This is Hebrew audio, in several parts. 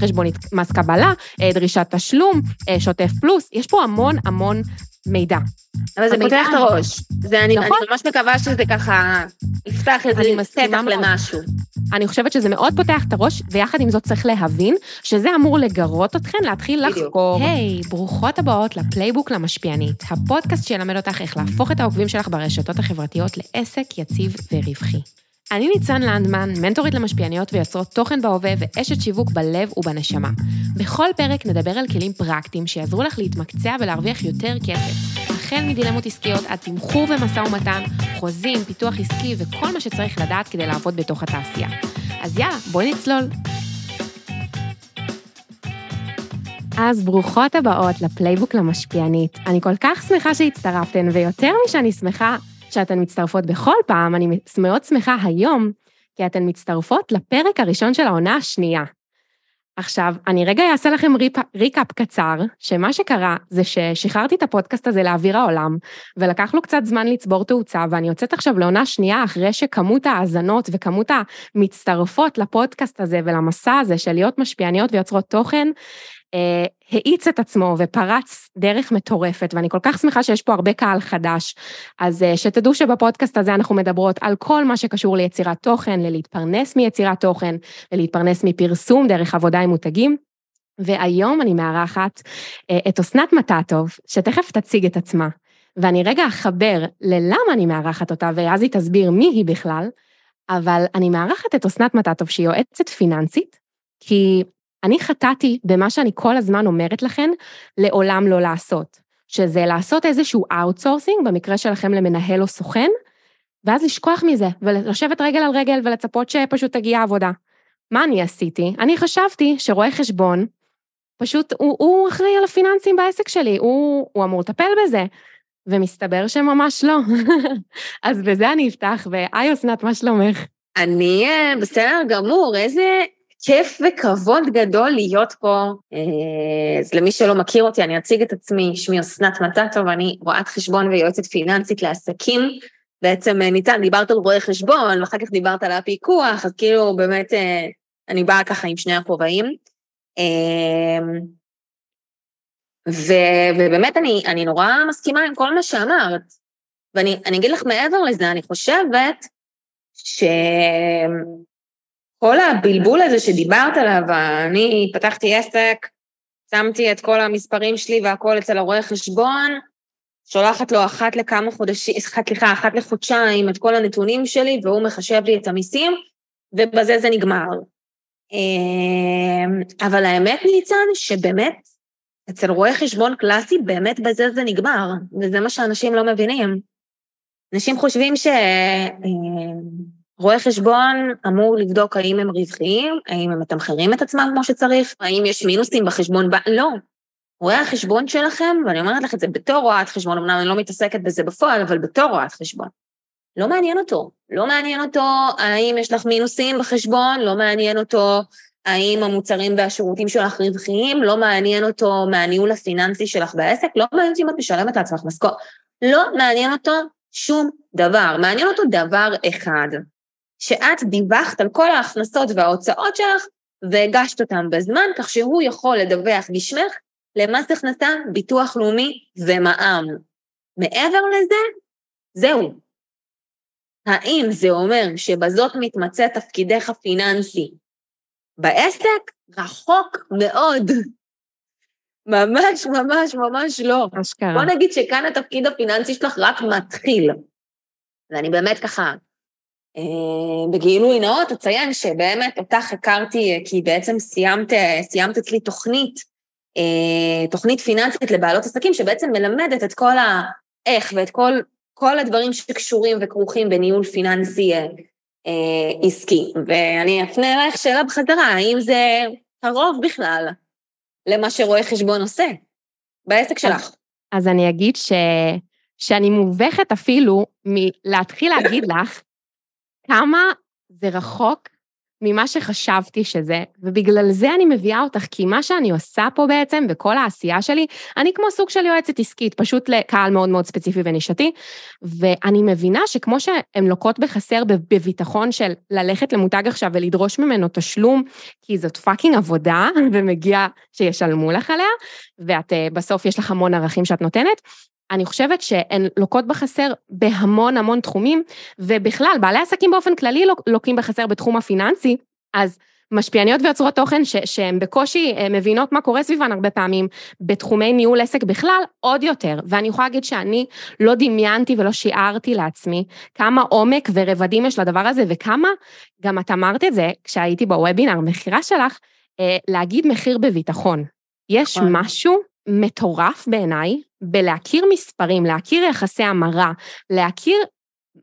חשבונית מס קבלה, אה, דרישת תשלום, אה, שוטף פלוס, יש פה המון המון מידע. אבל זה פותח את הראש. זה, אני, אני נכון. ממש מקווה שזה ככה יפתח איזה אני פתח. למשהו. אני חושבת שזה מאוד פותח את הראש, ויחד עם זאת צריך להבין שזה אמור לגרות אתכן להתחיל בדיוק. לחקור. היי, hey, ברוכות הבאות לפלייבוק למשפיענית, הפודקאסט שילמד אותך איך להפוך את העוקבים שלך ברשתות החברתיות לעסק יציב ורווחי. אני ניצן לנדמן, מנטורית למשפיעניות ויוצרות תוכן בהווה ואשת שיווק בלב ובנשמה. בכל פרק נדבר על כלים פרקטיים שיעזרו לך להתמקצע ולהרוויח יותר כסף, החל מדילמות עסקיות עד תמחור ומשא ומתן, חוזים, פיתוח עסקי וכל מה שצריך לדעת כדי לעבוד בתוך התעשייה. אז יאללה, בואי נצלול. אז ברוכות הבאות לפלייבוק למשפיענית. אני כל כך שמחה שהצטרפתן, ויותר משאני שמחה שאתן מצטרפות בכל פעם, אני מאוד שמחה היום, כי אתן מצטרפות לפרק הראשון של העונה השנייה. עכשיו, אני רגע אעשה לכם ריפ, ריקאפ קצר, שמה שקרה זה ששחררתי את הפודקאסט הזה לאוויר העולם, ולקח לו קצת זמן לצבור תאוצה, ואני יוצאת עכשיו לעונה שנייה אחרי שכמות ההאזנות וכמות המצטרפות לפודקאסט הזה ולמסע הזה של להיות משפיעניות ויוצרות תוכן, האיץ את עצמו ופרץ דרך מטורפת, ואני כל כך שמחה שיש פה הרבה קהל חדש. אז אה, שתדעו שבפודקאסט הזה אנחנו מדברות על כל מה שקשור ליצירת תוכן, ללהתפרנס מיצירת תוכן, ללהתפרנס מפרסום דרך עבודה עם מותגים. והיום אני מארחת אה, את אסנת מטטוב, שתכף תציג את עצמה. ואני רגע אחבר ללמה אני מארחת אותה, ואז היא תסביר מי היא בכלל, אבל אני מארחת את אסנת מטטוב, שהיא יועצת פיננסית, כי אני חטאתי במה שאני כל הזמן אומרת לכן, לעולם לא לעשות. שזה לעשות איזשהו outsourcing, במקרה שלכם למנהל או סוכן, ואז לשכוח מזה, ולשבת רגל על רגל ולצפות שפשוט תגיע העבודה. מה אני עשיתי? אני חשבתי שרואה חשבון, פשוט הוא, הוא אחראי על הפיננסים בעסק שלי, הוא, הוא אמור לטפל בזה. ומסתבר שממש לא. אז בזה אני אפתח, והי אסנת, מה שלומך? אני אה, בסדר גמור, איזה כיף וכבוד גדול להיות פה. אה, אז למי שלא מכיר אותי, אני אציג את עצמי, שמי אסנת מטטוב, אני רואת חשבון ויועצת פיננסית לעסקים. בעצם אה, ניתן, דיברת על רואי חשבון, ואחר כך דיברת על הפיקוח, אז כאילו באמת אה, אני באה ככה עם שני הכובעים. אה, ו- ובאמת אני, אני נורא מסכימה עם כל מה שאמרת. ואני אני אגיד לך מעבר לזה, אני חושבת שכל הבלבול הזה שדיברת עליו, אני פתחתי עסק, שמתי את כל המספרים שלי והכל אצל הרואה חשבון, שולחת לו אחת לכמה חודשים, סליחה, אחת לחודשיים את כל הנתונים שלי, והוא מחשב לי את המיסים, ובזה זה נגמר. אמ, אבל האמת ניצן, שבאמת, אצל רואה חשבון קלאסי, באמת בזה זה נגמר, וזה מה שאנשים לא מבינים. אנשים חושבים שרואה חשבון אמור לבדוק האם הם רווחיים, האם הם מתמחרים את עצמם כמו שצריך, האם יש מינוסים בחשבון. לא. רואה החשבון שלכם, ואני אומרת לך את זה בתור רואת חשבון, אמנם אני לא מתעסקת בזה בפועל, אבל בתור רואת חשבון. לא מעניין אותו. לא מעניין אותו האם יש לך מינוסים בחשבון, לא מעניין אותו האם המוצרים והשירותים שלך רווחיים, לא מעניין אותו מהניהול הפיננסי שלך בעסק, לא מעניין אותי אם את משלמת לעצמך משכורת. לא מעניין אותו שום דבר. מעניין אותו דבר אחד, שאת דיווחת על כל ההכנסות וההוצאות שלך והגשת אותם בזמן, כך שהוא יכול לדווח בשמך למס הכנסה, ביטוח לאומי ומע"מ. מעבר לזה, זהו. האם זה אומר שבזאת מתמצא תפקידך הפיננסי בעסק? רחוק מאוד. ממש, ממש, ממש לא. אשכרה. בוא נגיד שכאן התפקיד הפיננסי שלך רק מתחיל. ואני באמת ככה, בגילוי נאות אציין שבאמת אותך הכרתי, אה, כי בעצם סיימת, אה, סיימת אצלי תוכנית, אה, תוכנית פיננסית לבעלות עסקים, שבעצם מלמדת את כל האיך ואת כל, כל הדברים שקשורים וכרוכים בניהול פיננסי אה, אה, עסקי. ואני אפנה אלייך שאלה בחזרה, האם זה קרוב בכלל למה שרואה חשבון עושה בעסק שלך? אז אני אגיד ש... שאני מובכת אפילו מלהתחיל להגיד לך כמה זה רחוק ממה שחשבתי שזה, ובגלל זה אני מביאה אותך, כי מה שאני עושה פה בעצם, וכל העשייה שלי, אני כמו סוג של יועצת עסקית, פשוט לקהל מאוד מאוד ספציפי ונישתי, ואני מבינה שכמו שהן לוקות בחסר בביטחון של ללכת למותג עכשיו ולדרוש ממנו תשלום, כי זאת fucking עבודה, ומגיע שישלמו לך עליה, ואת אה, בסוף יש לך המון ערכים שאת נותנת, אני חושבת שהן לוקות בחסר בהמון המון תחומים, ובכלל, בעלי עסקים באופן כללי לוקים בחסר בתחום הפיננסי, אז משפיעניות ויוצרות תוכן שהן בקושי אה, מבינות מה קורה סביבן הרבה פעמים, בתחומי ניהול עסק בכלל, עוד יותר. ואני יכולה להגיד שאני לא דמיינתי ולא שיערתי לעצמי כמה עומק ורבדים יש לדבר הזה, וכמה, גם את אמרת את זה כשהייתי בוובינר מכירה שלך, אה, להגיד מחיר בביטחון. יש נכון. משהו מטורף בעיניי בלהכיר מספרים, להכיר יחסי המרה, להכיר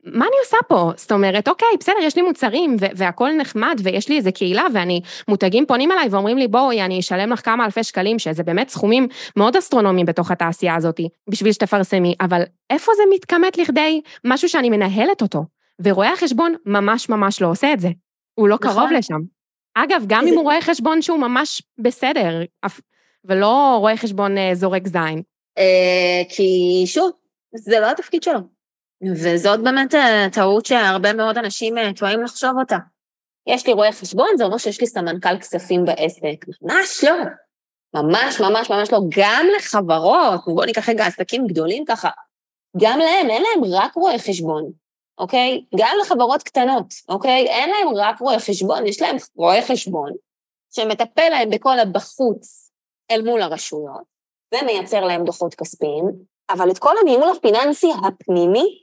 מה אני עושה פה? זאת אומרת, אוקיי, בסדר, יש לי מוצרים והכול נחמד ויש לי איזה קהילה ואני, מותגים פונים אליי ואומרים לי, בואי, אני אשלם לך כמה אלפי שקלים, שזה באמת סכומים מאוד אסטרונומיים בתוך התעשייה הזאת, בשביל שתפרסמי, אבל איפה זה מתכמת לכדי משהו שאני מנהלת אותו? ורואה החשבון ממש ממש לא עושה את זה. הוא לא קרוב נכון. לשם. אגב, גם אם הוא רואה חשבון שהוא ממש בסדר, ולא רואה חשבון אה, זורק זין. אה, כי שוב, זה לא התפקיד שלו. וזאת באמת אה, טעות שהרבה מאוד אנשים טועים לחשוב אותה. יש לי רואה חשבון, זה אומר שיש לי סמנכ"ל כספים בעסק. ממש לא. ממש ממש ממש לא. גם לחברות, בואו ניקח רגע עסקים גדולים ככה, גם להם, אין להם רק רואה חשבון, אוקיי? גם לחברות קטנות, אוקיי? אין להם רק רואה חשבון, יש להם רואה חשבון שמטפל להם בכל הבחוץ אל מול הרשויות, ומייצר להם דוחות כספיים, אבל את כל הניהול הפיננסי הפנימי,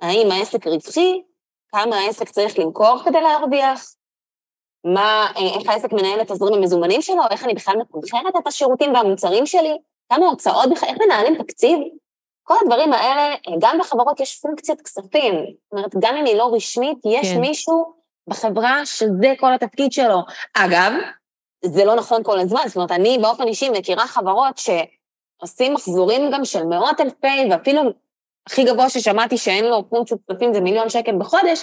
האם העסק רווחי, כמה העסק צריך למכור כדי להרוויח, מה, אה, איך העסק מנהל את תזרים המזומנים שלו, איך אני בכלל מתמחרת את השירותים והמוצרים שלי, כמה הוצאות, איך מנהלים תקציב, כל הדברים האלה, אה, גם בחברות יש פונקציית כספים. זאת אומרת, גם אם היא לא רשמית, יש כן. מישהו בחברה שזה כל התפקיד שלו. אגב, זה לא נכון כל הזמן, זאת אומרת, אני באופן אישי מכירה חברות שעושים מחזורים גם של מאות אלפי, ואפילו הכי גבוה ששמעתי שאין לו פונקציות כספים זה מיליון שקל בחודש,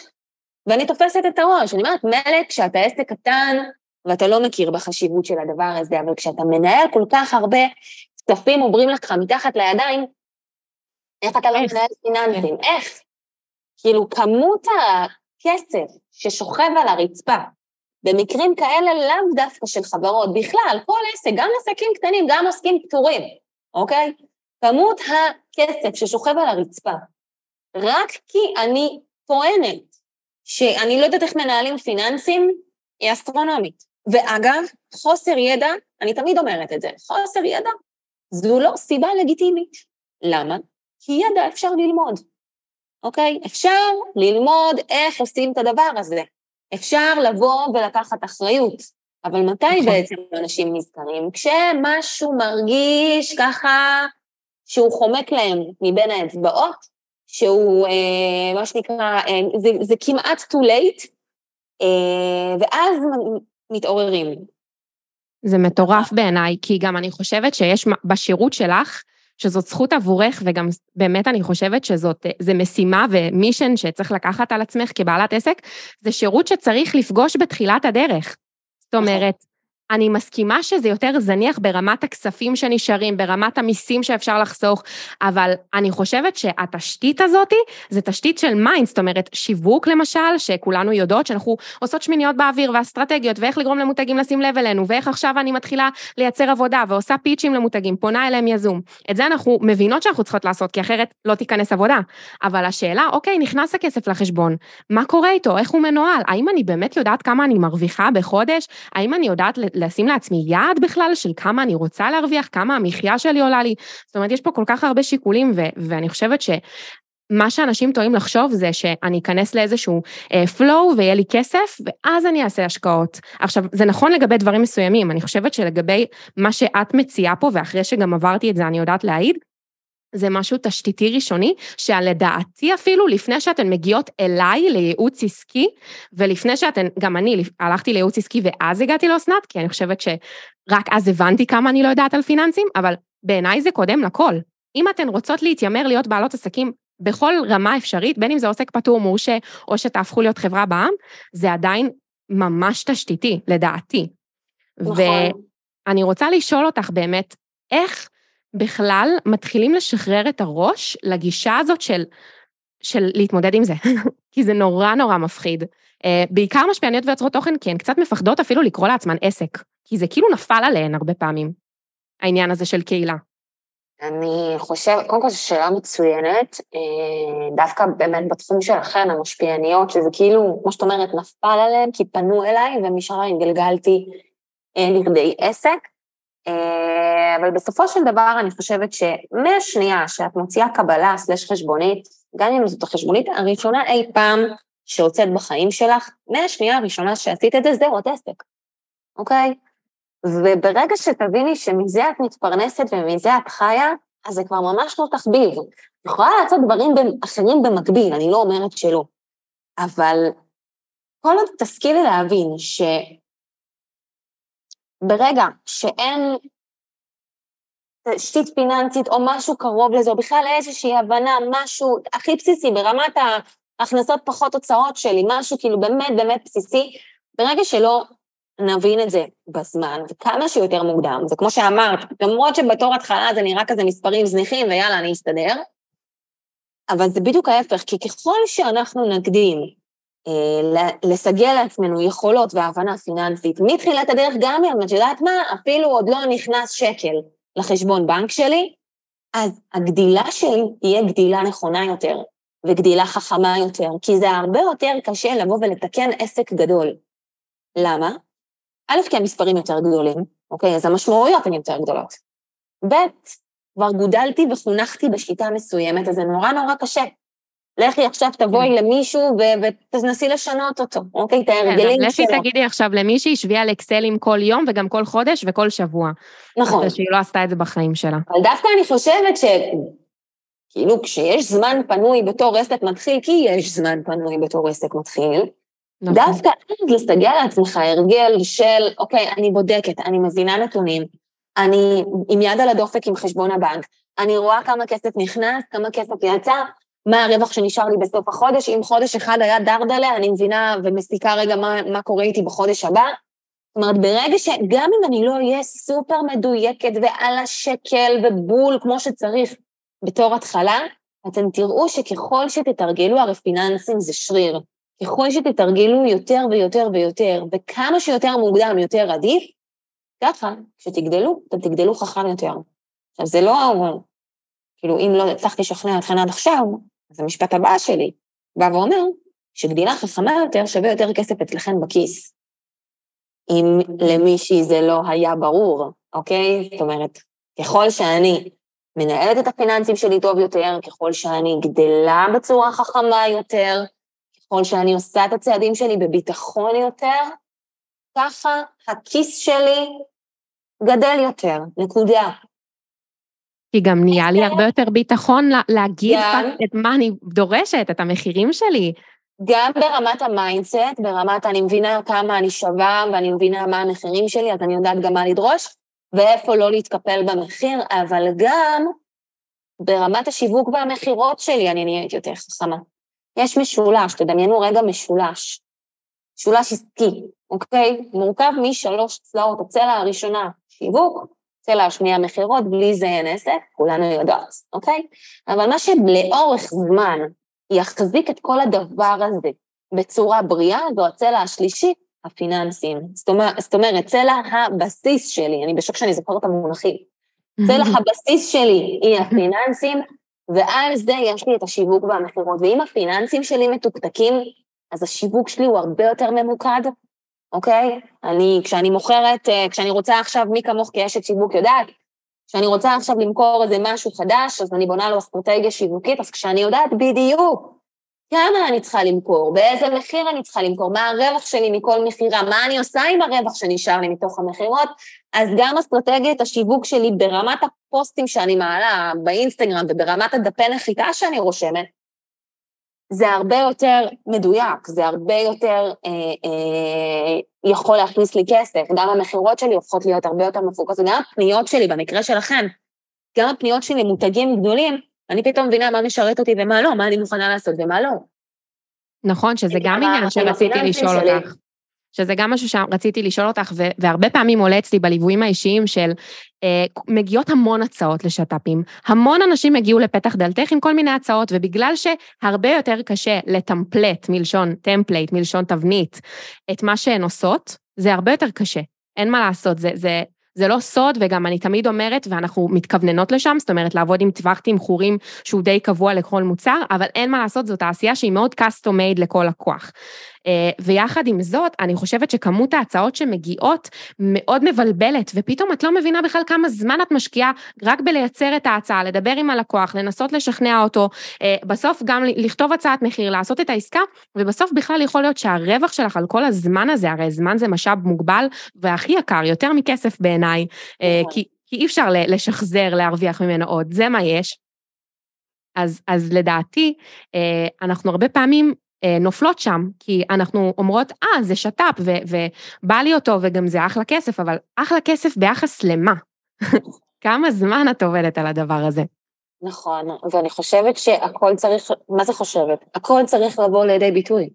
ואני תופסת את הראש. אני אומרת, מלא כשאתה עסק קטן ואתה לא מכיר בחשיבות של הדבר הזה, אבל כשאתה מנהל כל כך הרבה כספים עוברים לך מתחת לידיים, איך אתה לא מנהל פיננסים? כן. איך? כאילו, כמות הכסף ששוכב על הרצפה במקרים כאלה לאו דווקא של חברות, בכלל, כל עסק, גם עסקים קטנים, גם עוסקים פטורים, אוקיי? כמות הכסף ששוכב על הרצפה, רק כי אני טוענת שאני לא יודעת איך מנהלים פיננסים, היא אסטרונומית. ואגב, חוסר ידע, אני תמיד אומרת את זה, חוסר ידע זו לא סיבה לגיטימית. למה? כי ידע אפשר ללמוד, אוקיי? אפשר ללמוד איך עושים את הדבר הזה. אפשר לבוא ולקחת אחריות, אבל מתי נכון. בעצם אנשים נזכרים? כשמשהו מרגיש ככה שהוא חומק להם מבין האצבעות, שהוא, אה, מה שנקרא, אה, זה, זה כמעט too late, אה, ואז מתעוררים. זה מטורף בעיניי, כי גם אני חושבת שיש בשירות שלך, שזאת זכות עבורך, וגם באמת אני חושבת שזאת, זה משימה ומישן שצריך לקחת על עצמך כבעלת עסק, זה שירות שצריך לפגוש בתחילת הדרך. זאת נכון. אומרת, אני מסכימה שזה יותר זניח ברמת הכספים שנשארים, ברמת המיסים שאפשר לחסוך, אבל אני חושבת שהתשתית הזאת זה תשתית של mind, זאת אומרת, שיווק למשל, שכולנו יודעות שאנחנו עושות שמיניות באוויר ואסטרטגיות, ואיך לגרום למותגים לשים לב אלינו, ואיך עכשיו אני מתחילה לייצר עבודה ועושה פיצ'ים למותגים, פונה אליהם יזום. את זה אנחנו מבינות שאנחנו צריכות לעשות, כי אחרת לא תיכנס עבודה. אבל השאלה, אוקיי, נכנס הכסף לחשבון, מה קורה איתו? איך הוא מנוהל? האם אני באמת יודעת כמה אני מרוויחה בחודש? האם אני יודעת לשים לעצמי יעד בכלל של כמה אני רוצה להרוויח, כמה המחיה שלי עולה לי. זאת אומרת, יש פה כל כך הרבה שיקולים, ו- ואני חושבת ש... מה שאנשים טועים לחשוב זה שאני אכנס לאיזשהו פלואו uh, ויהיה לי כסף, ואז אני אעשה השקעות. עכשיו, זה נכון לגבי דברים מסוימים, אני חושבת שלגבי מה שאת מציעה פה, ואחרי שגם עברתי את זה, אני יודעת להעיד, זה משהו תשתיתי ראשוני, שלדעתי אפילו לפני שאתן מגיעות אליי לייעוץ עסקי, ולפני שאתן, גם אני הלכתי לייעוץ עסקי ואז הגעתי לאסנת, כי אני חושבת שרק אז הבנתי כמה אני לא יודעת על פיננסים, אבל בעיניי זה קודם לכל. אם אתן רוצות להתיימר להיות בעלות עסקים בכל רמה אפשרית, בין אם זה עוסק פטור מורשה, או שתהפכו להיות חברה בעם, זה עדיין ממש תשתיתי, לדעתי. נכון. ואני רוצה לשאול אותך באמת, איך בכלל מתחילים לשחרר את הראש לגישה הזאת של, של להתמודד עם זה? כי זה נורא נורא מפחיד. Uh, בעיקר משפיעניות ויוצרות תוכן, כי הן קצת מפחדות אפילו לקרוא לעצמן עסק, כי זה כאילו נפל עליהן הרבה פעמים, העניין הזה של קהילה. אני חושבת, קודם כל זו שאלה מצוינת, אה, דווקא באמת בתחום שלכן, המשפיעניות, שזה כאילו, כמו שאת אומרת, נפל עליהן, כי פנו אליי, ומשם התגלגלתי אה, לכדי עסק. אה, אבל בסופו של דבר אני חושבת שמהשנייה שאת מוציאה קבלה סלש חשבונית, גם אם זאת החשבונית הראשונה אי פעם שהוצאת בחיים שלך, מהשנייה הראשונה שעשית את זה, זהו, את עסק, אוקיי? וברגע שתביני שמזה את מתפרנסת ומזה את חיה, אז זה כבר ממש לא תחביב. את יכולה לעשות דברים אחרים במקביל, אני לא אומרת שלא. אבל כל עוד תשכילי להבין שברגע שאין תשתית פיננסית או משהו קרוב לזה, או בכלל איזושהי הבנה, משהו הכי בסיסי ברמת ההכנסות פחות הוצאות שלי, משהו כאילו באמת באמת בסיסי, ברגע שלא נבין את זה בזמן, וכמה שיותר מוקדם. זה כמו שאמרת, למרות שבתור התחלה זה נראה כזה מספרים זניחים, ויאללה, אני אסתדר, אבל זה בדיוק ההפך, כי ככל שאנחנו נקדים לסגל לעצמנו יכולות והבנה פיננסית מתחילת הדרך, גם אם את יודעת מה, אפילו עוד לא נכנס שקל לחשבון בנק שלי, אז הגדילה שלי תהיה גדילה נכונה יותר, וגדילה חכמה יותר, כי זה הרבה יותר קשה לבוא ולתקן עסק גדול. למה? א', כי המספרים יותר גדולים, אוקיי? אז המשמעויות הן יותר גדולות. ב', כבר גודלתי וחונכתי בשיטה מסוימת, אז זה נורא נורא קשה. לכי עכשיו תבואי כן. למישהו ותנסי לשנות אותו, אוקיי? את ההרגלים שלו. לכי תגידי עכשיו למישהי שבי על אקסלים כל יום וגם כל חודש וכל שבוע. נכון. שהיא לא עשתה את זה בחיים שלה. אבל דווקא אני חושבת ש... כאילו, כשיש זמן פנוי בתור עסק מתחיל, כי יש זמן פנוי בתור עסק מתחיל, נכון. דווקא אז לסגל לעצמך הרגל של, אוקיי, אני בודקת, אני מבינה נתונים, אני עם יד על הדופק עם חשבון הבנק, אני רואה כמה כסף נכנס, כמה כסף יצא, מה הרווח שנשאר לי בסוף החודש, אם חודש אחד היה דרדלה, אני מבינה ומסיקה רגע מה, מה קורה איתי בחודש הבא. זאת אומרת, ברגע שגם אם אני לא אהיה סופר מדויקת ועל השקל ובול כמו שצריך בתור התחלה, אתם תראו שככל שתתרגלו, הרי פיננסים זה שריר. ככל שתתרגלו יותר ויותר ויותר, וכמה שיותר מוקדם יותר עדיף, ככה, כשתגדלו, אתם תגדלו חכם יותר. עכשיו, זה לא, כאילו, אם לא הצלחתי לשכנע אתכם עד עכשיו, אז המשפט הבא שלי בא ואומר, שגדילה חכמה יותר שווה יותר כסף אצלכם בכיס. אם למישהי זה לא היה ברור, אוקיי? זאת אומרת, ככל שאני מנהלת את הפיננסים שלי טוב יותר, ככל שאני גדלה בצורה חכמה יותר, ככל שאני עושה את הצעדים שלי בביטחון יותר, ככה הכיס שלי גדל יותר, נקודה. כי גם נהיה לי הרבה יותר ביטחון להגיד את מה אני דורשת, את המחירים שלי. גם ברמת ה mindset, ברמת אני מבינה כמה אני שווה ואני מבינה מה המחירים שלי, אז אני יודעת גם מה לדרוש, ואיפה לא להתקפל במחיר, אבל גם ברמת השיווק והמכירות שלי אני נהיית יותר חכמה. יש משולש, תדמיינו רגע משולש, משולש עסקי, אוקיי? מורכב משלוש צלעות, הצלע הראשונה, שיווק, צלע השנייה מכירות, בלי זה אין עסק, כולנו יודעות, אוקיי? אבל מה שלאורך זמן יחזיק את כל הדבר הזה בצורה בריאה, זו הצלע השלישית, הפיננסים. זאת אומרת, זאת אומרת, צלע הבסיס שלי, אני בשוק שאני זוכרת את המונחים, צלע הבסיס שלי היא הפיננסים, ועל זה יש לי את השיווק והמכירות. ואם הפיננסים שלי מתוקתקים, אז השיווק שלי הוא הרבה יותר ממוקד, אוקיי? אני, כשאני מוכרת, אה, כשאני רוצה עכשיו, מי כמוך כאשת שיווק יודעת, כשאני רוצה עכשיו למכור איזה משהו חדש, אז אני בונה לו אסטרטגיה שיווקית, אז כשאני יודעת בדיוק כמה אני צריכה למכור, באיזה מחיר אני צריכה למכור, מה הרווח שלי מכל מכירה, מה אני עושה עם הרווח שנשאר לי מתוך המכירות, אז גם אסטרטגיית השיווק שלי ברמת הפוסטים שאני מעלה באינסטגרם וברמת הדפי נחיתה שאני רושמת, זה הרבה יותר מדויק, זה הרבה יותר אה, אה, יכול להכניס לי כסף, גם המכירות שלי הופכות להיות הרבה יותר מפוקסות, גם הפניות שלי, במקרה שלכם, גם הפניות שלי למותגים גדולים, אני פתאום מבינה מה משרת אותי ומה לא, מה אני מוכנה לעשות ומה לא. נכון, שזה גם עניין שרציתי לשאול אותך. שזה גם משהו שרציתי לשאול אותך, והרבה פעמים עולה אצלי בליוויים האישיים של אה, מגיעות המון הצעות לשת"פים. המון אנשים הגיעו לפתח דלתך עם כל מיני הצעות, ובגלל שהרבה יותר קשה לטמפלט, מלשון template, מלשון תבנית, את מה שהן עושות, זה הרבה יותר קשה. אין מה לעשות, זה, זה, זה לא סוד, וגם אני תמיד אומרת, ואנחנו מתכווננות לשם, זאת אומרת, לעבוד עם טווח תמחורים שהוא די קבוע לכל מוצר, אבל אין מה לעשות, זאת תעשייה שהיא מאוד custom made לכל לקוח. אה, ויחד עם זאת, אני חושבת שכמות ההצעות שמגיעות מאוד מבלבלת, ופתאום את לא מבינה בכלל כמה זמן את משקיעה רק בלייצר את ההצעה, לדבר עם הלקוח, לנסות לשכנע אותו, אה, בסוף גם לכתוב הצעת מחיר, לעשות את העסקה, ובסוף בכלל יכול להיות שהרווח שלך על כל הזמן הזה, הרי זמן זה משאב מוגבל והכי יקר, יותר מכסף בעיניי, אה, נכון. כי, כי אי אפשר לשחזר, להרוויח ממנו עוד, זה מה יש. אז, אז לדעתי, אנחנו הרבה פעמים נופלות שם, כי אנחנו אומרות, אה, זה שת"פ, ובא לי אותו, וגם זה אחלה כסף, אבל אחלה כסף ביחס למה? כמה זמן את עובדת על הדבר הזה? נכון, ואני חושבת שהכל צריך, מה זה חושבת? הכל צריך לבוא לידי ביטוי.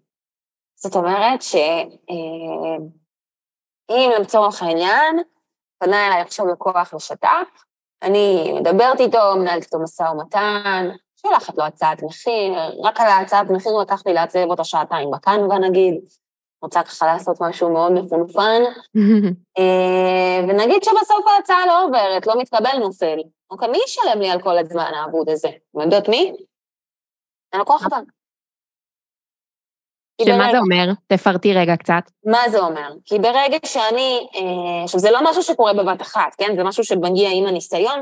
זאת אומרת שאם אה, לצורך העניין, פנה אליי עכשיו לקוח לשת"פ, אני מדברת איתו, מנהלת איתו משא ומתן, שולחת לו הצעת מחיר, רק על ההצעת מחיר לקח לי לעצב אותה שעתיים בקנבה נגיד, רוצה ככה לעשות משהו מאוד מפונפן, אה, ונגיד שבסוף ההצעה לא עוברת, לא מתקבל נופל. אוקיי, מי ישלם לי על כל הזמן האבוד הזה? אתם יודעות מי? הלקוח הבא. שמה זה אומר? תפרטי רגע קצת. מה זה אומר? כי ברגע שאני, אה, עכשיו זה לא משהו שקורה בבת אחת, כן? זה משהו שמגיע עם הניסיון,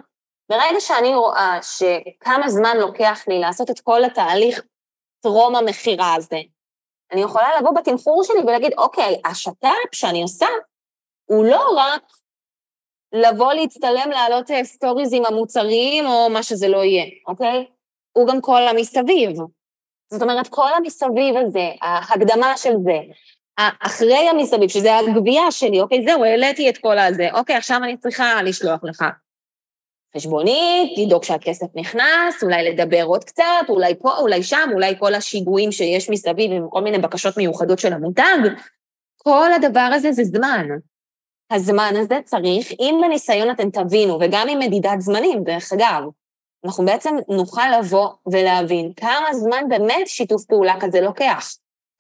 ברגע שאני רואה שכמה זמן לוקח לי לעשות את כל התהליך טרום המכירה הזה, אני יכולה לבוא בתמחור שלי ולהגיד, אוקיי, השת"פ שאני עושה הוא לא רק לבוא להצטלם, להעלות stories עם המוצרים או מה שזה לא יהיה, אוקיי? הוא גם כל המסביב. זאת אומרת, כל המסביב הזה, ההקדמה של זה, אחרי המסביב, שזה הגבייה שלי, אוקיי, זהו, העליתי את כל הזה, אוקיי, עכשיו אני צריכה לשלוח לך חשבונית, לדאוג שהכסף נכנס, אולי לדבר עוד קצת, אולי פה, אולי שם, אולי כל השיגועים שיש מסביב עם כל מיני בקשות מיוחדות של המותג. כל הדבר הזה זה זמן. הזמן הזה צריך, אם בניסיון אתם תבינו, וגם עם מדידת זמנים, דרך אגב, אנחנו בעצם נוכל לבוא ולהבין כמה זמן באמת שיתוף פעולה כזה לוקח.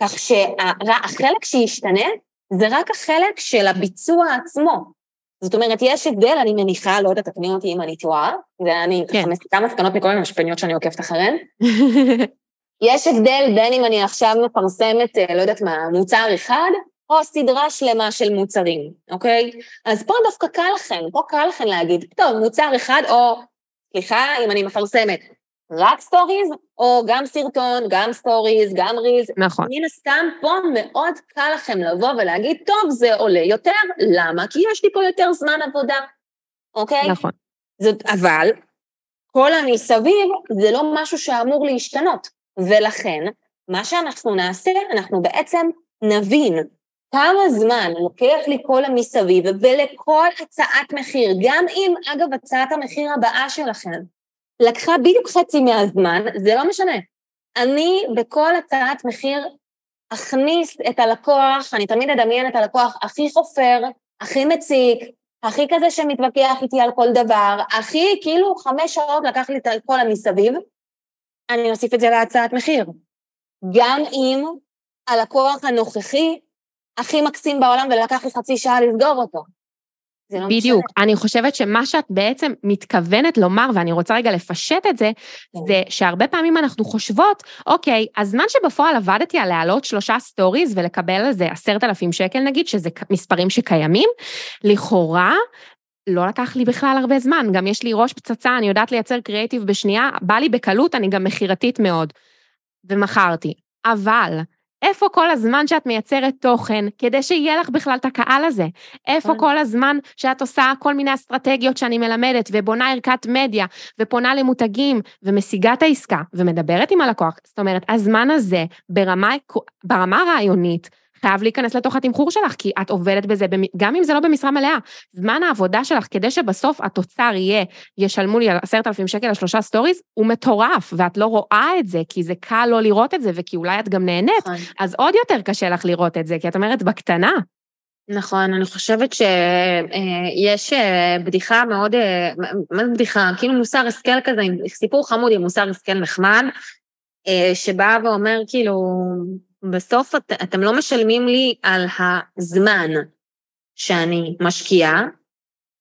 כך שהחלק שישתנה זה רק החלק של הביצוע עצמו. זאת אומרת, יש הבדל, אני מניחה, לא יודעת, תקני אותי אם אני טועה, ואני כן. מסיקה מסקנות מכל מיני משפניות שאני עוקבת אחריהן. יש הבדל בין אם אני עכשיו מפרסמת, אה, לא יודעת מה, מוצר אחד, או סדרה שלמה של מוצרים, אוקיי? אז פה דווקא קל לכם, פה קל לכם להגיד, טוב, מוצר אחד, או, סליחה, אם אני מפרסמת רק stories, או גם סרטון, גם stories, גם reels. נכון. מן הסתם, פה מאוד קל לכם לבוא ולהגיד, טוב, זה עולה יותר, למה? כי יש לי פה יותר זמן עבודה, אוקיי? נכון. זאת, אבל, כל המסביב זה לא משהו שאמור להשתנות, ולכן, מה שאנחנו נעשה, אנחנו בעצם נבין כמה זמן לוקח לי כל המסביב, ולכל הצעת מחיר, גם אם, אגב, הצעת המחיר הבאה שלכם, לקחה בדיוק חצי מהזמן, זה לא משנה. אני בכל הצעת מחיר אכניס את הלקוח, אני תמיד אדמיין את הלקוח הכי חופר, הכי מציק, הכי כזה שמתווכח איתי על כל דבר, הכי כאילו חמש שעות לקח לי את כל המסביב, אני אוסיף את זה להצעת מחיר. גם אם הלקוח הנוכחי הכי מקסים בעולם ולקח לי חצי שעה לסגור אותו. לא בדיוק. משנה. אני חושבת שמה שאת בעצם מתכוונת לומר, ואני רוצה רגע לפשט את זה, כן. זה שהרבה פעמים אנחנו חושבות, אוקיי, הזמן שבפועל עבדתי על להעלות שלושה stories ולקבל על זה עשרת אלפים שקל נגיד, שזה מספרים שקיימים, לכאורה לא לקח לי בכלל הרבה זמן, גם יש לי ראש פצצה, אני יודעת לייצר קריאיטיב בשנייה, בא לי בקלות, אני גם מכירתית מאוד. ומכרתי. אבל איפה כל הזמן שאת מייצרת תוכן כדי שיהיה לך בכלל את הקהל הזה? איפה כן. כל הזמן שאת עושה כל מיני אסטרטגיות שאני מלמדת ובונה ערכת מדיה ופונה למותגים ומשיגה את העסקה ומדברת עם הלקוח? זאת אומרת, הזמן הזה ברמה, ברמה הרעיונית חייב להיכנס לתוך התמחור שלך, כי את עובדת בזה, גם אם זה לא במשרה מלאה. זמן העבודה שלך, כדי שבסוף התוצר יהיה, ישלמו לי עשרת אלפים שקל על שלושה stories, הוא מטורף, ואת לא רואה את זה, כי זה קל לא לראות את זה, וכי אולי את גם נהנית, נכון. אז עוד יותר קשה לך לראות את זה, כי את אומרת, בקטנה. נכון, אני חושבת שיש אה, בדיחה מאוד, אה, מה זה בדיחה? כאילו מוסר השכל כזה, סיפור חמוד עם מוסר השכל נחמד, אה, שבא ואומר כאילו, בסוף את, אתם לא משלמים לי על הזמן שאני משקיעה,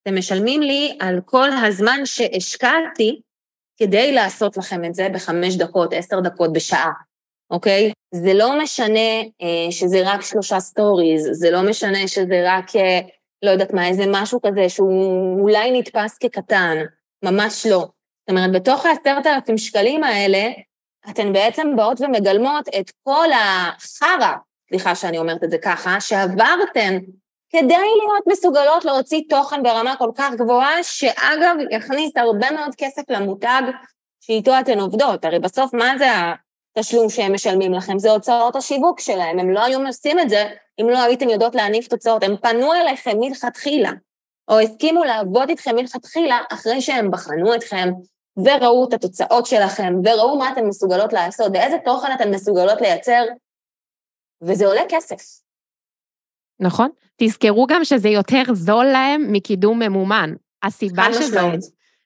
אתם משלמים לי על כל הזמן שהשקעתי כדי לעשות לכם את זה בחמש דקות, עשר דקות, בשעה, אוקיי? זה לא משנה אה, שזה רק שלושה stories, זה לא משנה שזה רק, אה, לא יודעת מה, איזה משהו כזה שהוא אולי נתפס כקטן, ממש לא. זאת אומרת, בתוך העשרת אלפים שקלים האלה, אתן בעצם באות ומגלמות את כל החרא, סליחה שאני אומרת את זה ככה, שעברתן כדי להיות מסוגלות להוציא תוכן ברמה כל כך גבוהה, שאגב, יכניס הרבה מאוד כסף למותג שאיתו אתן עובדות. הרי בסוף מה זה התשלום שהם משלמים לכם? זה הוצאות השיווק שלהם. הם לא היו עושים את זה אם לא הייתם יודעות להניף תוצאות. הם פנו אליכם מלכתחילה, או הסכימו לעבוד איתכם מלכתחילה אחרי שהם בחנו אתכם, וראו את התוצאות שלכם, וראו מה אתן מסוגלות לעשות, ואיזה תוכן אתן מסוגלות לייצר, וזה עולה כסף. נכון. תזכרו גם שזה יותר זול להם מקידום ממומן. הסיבה שזה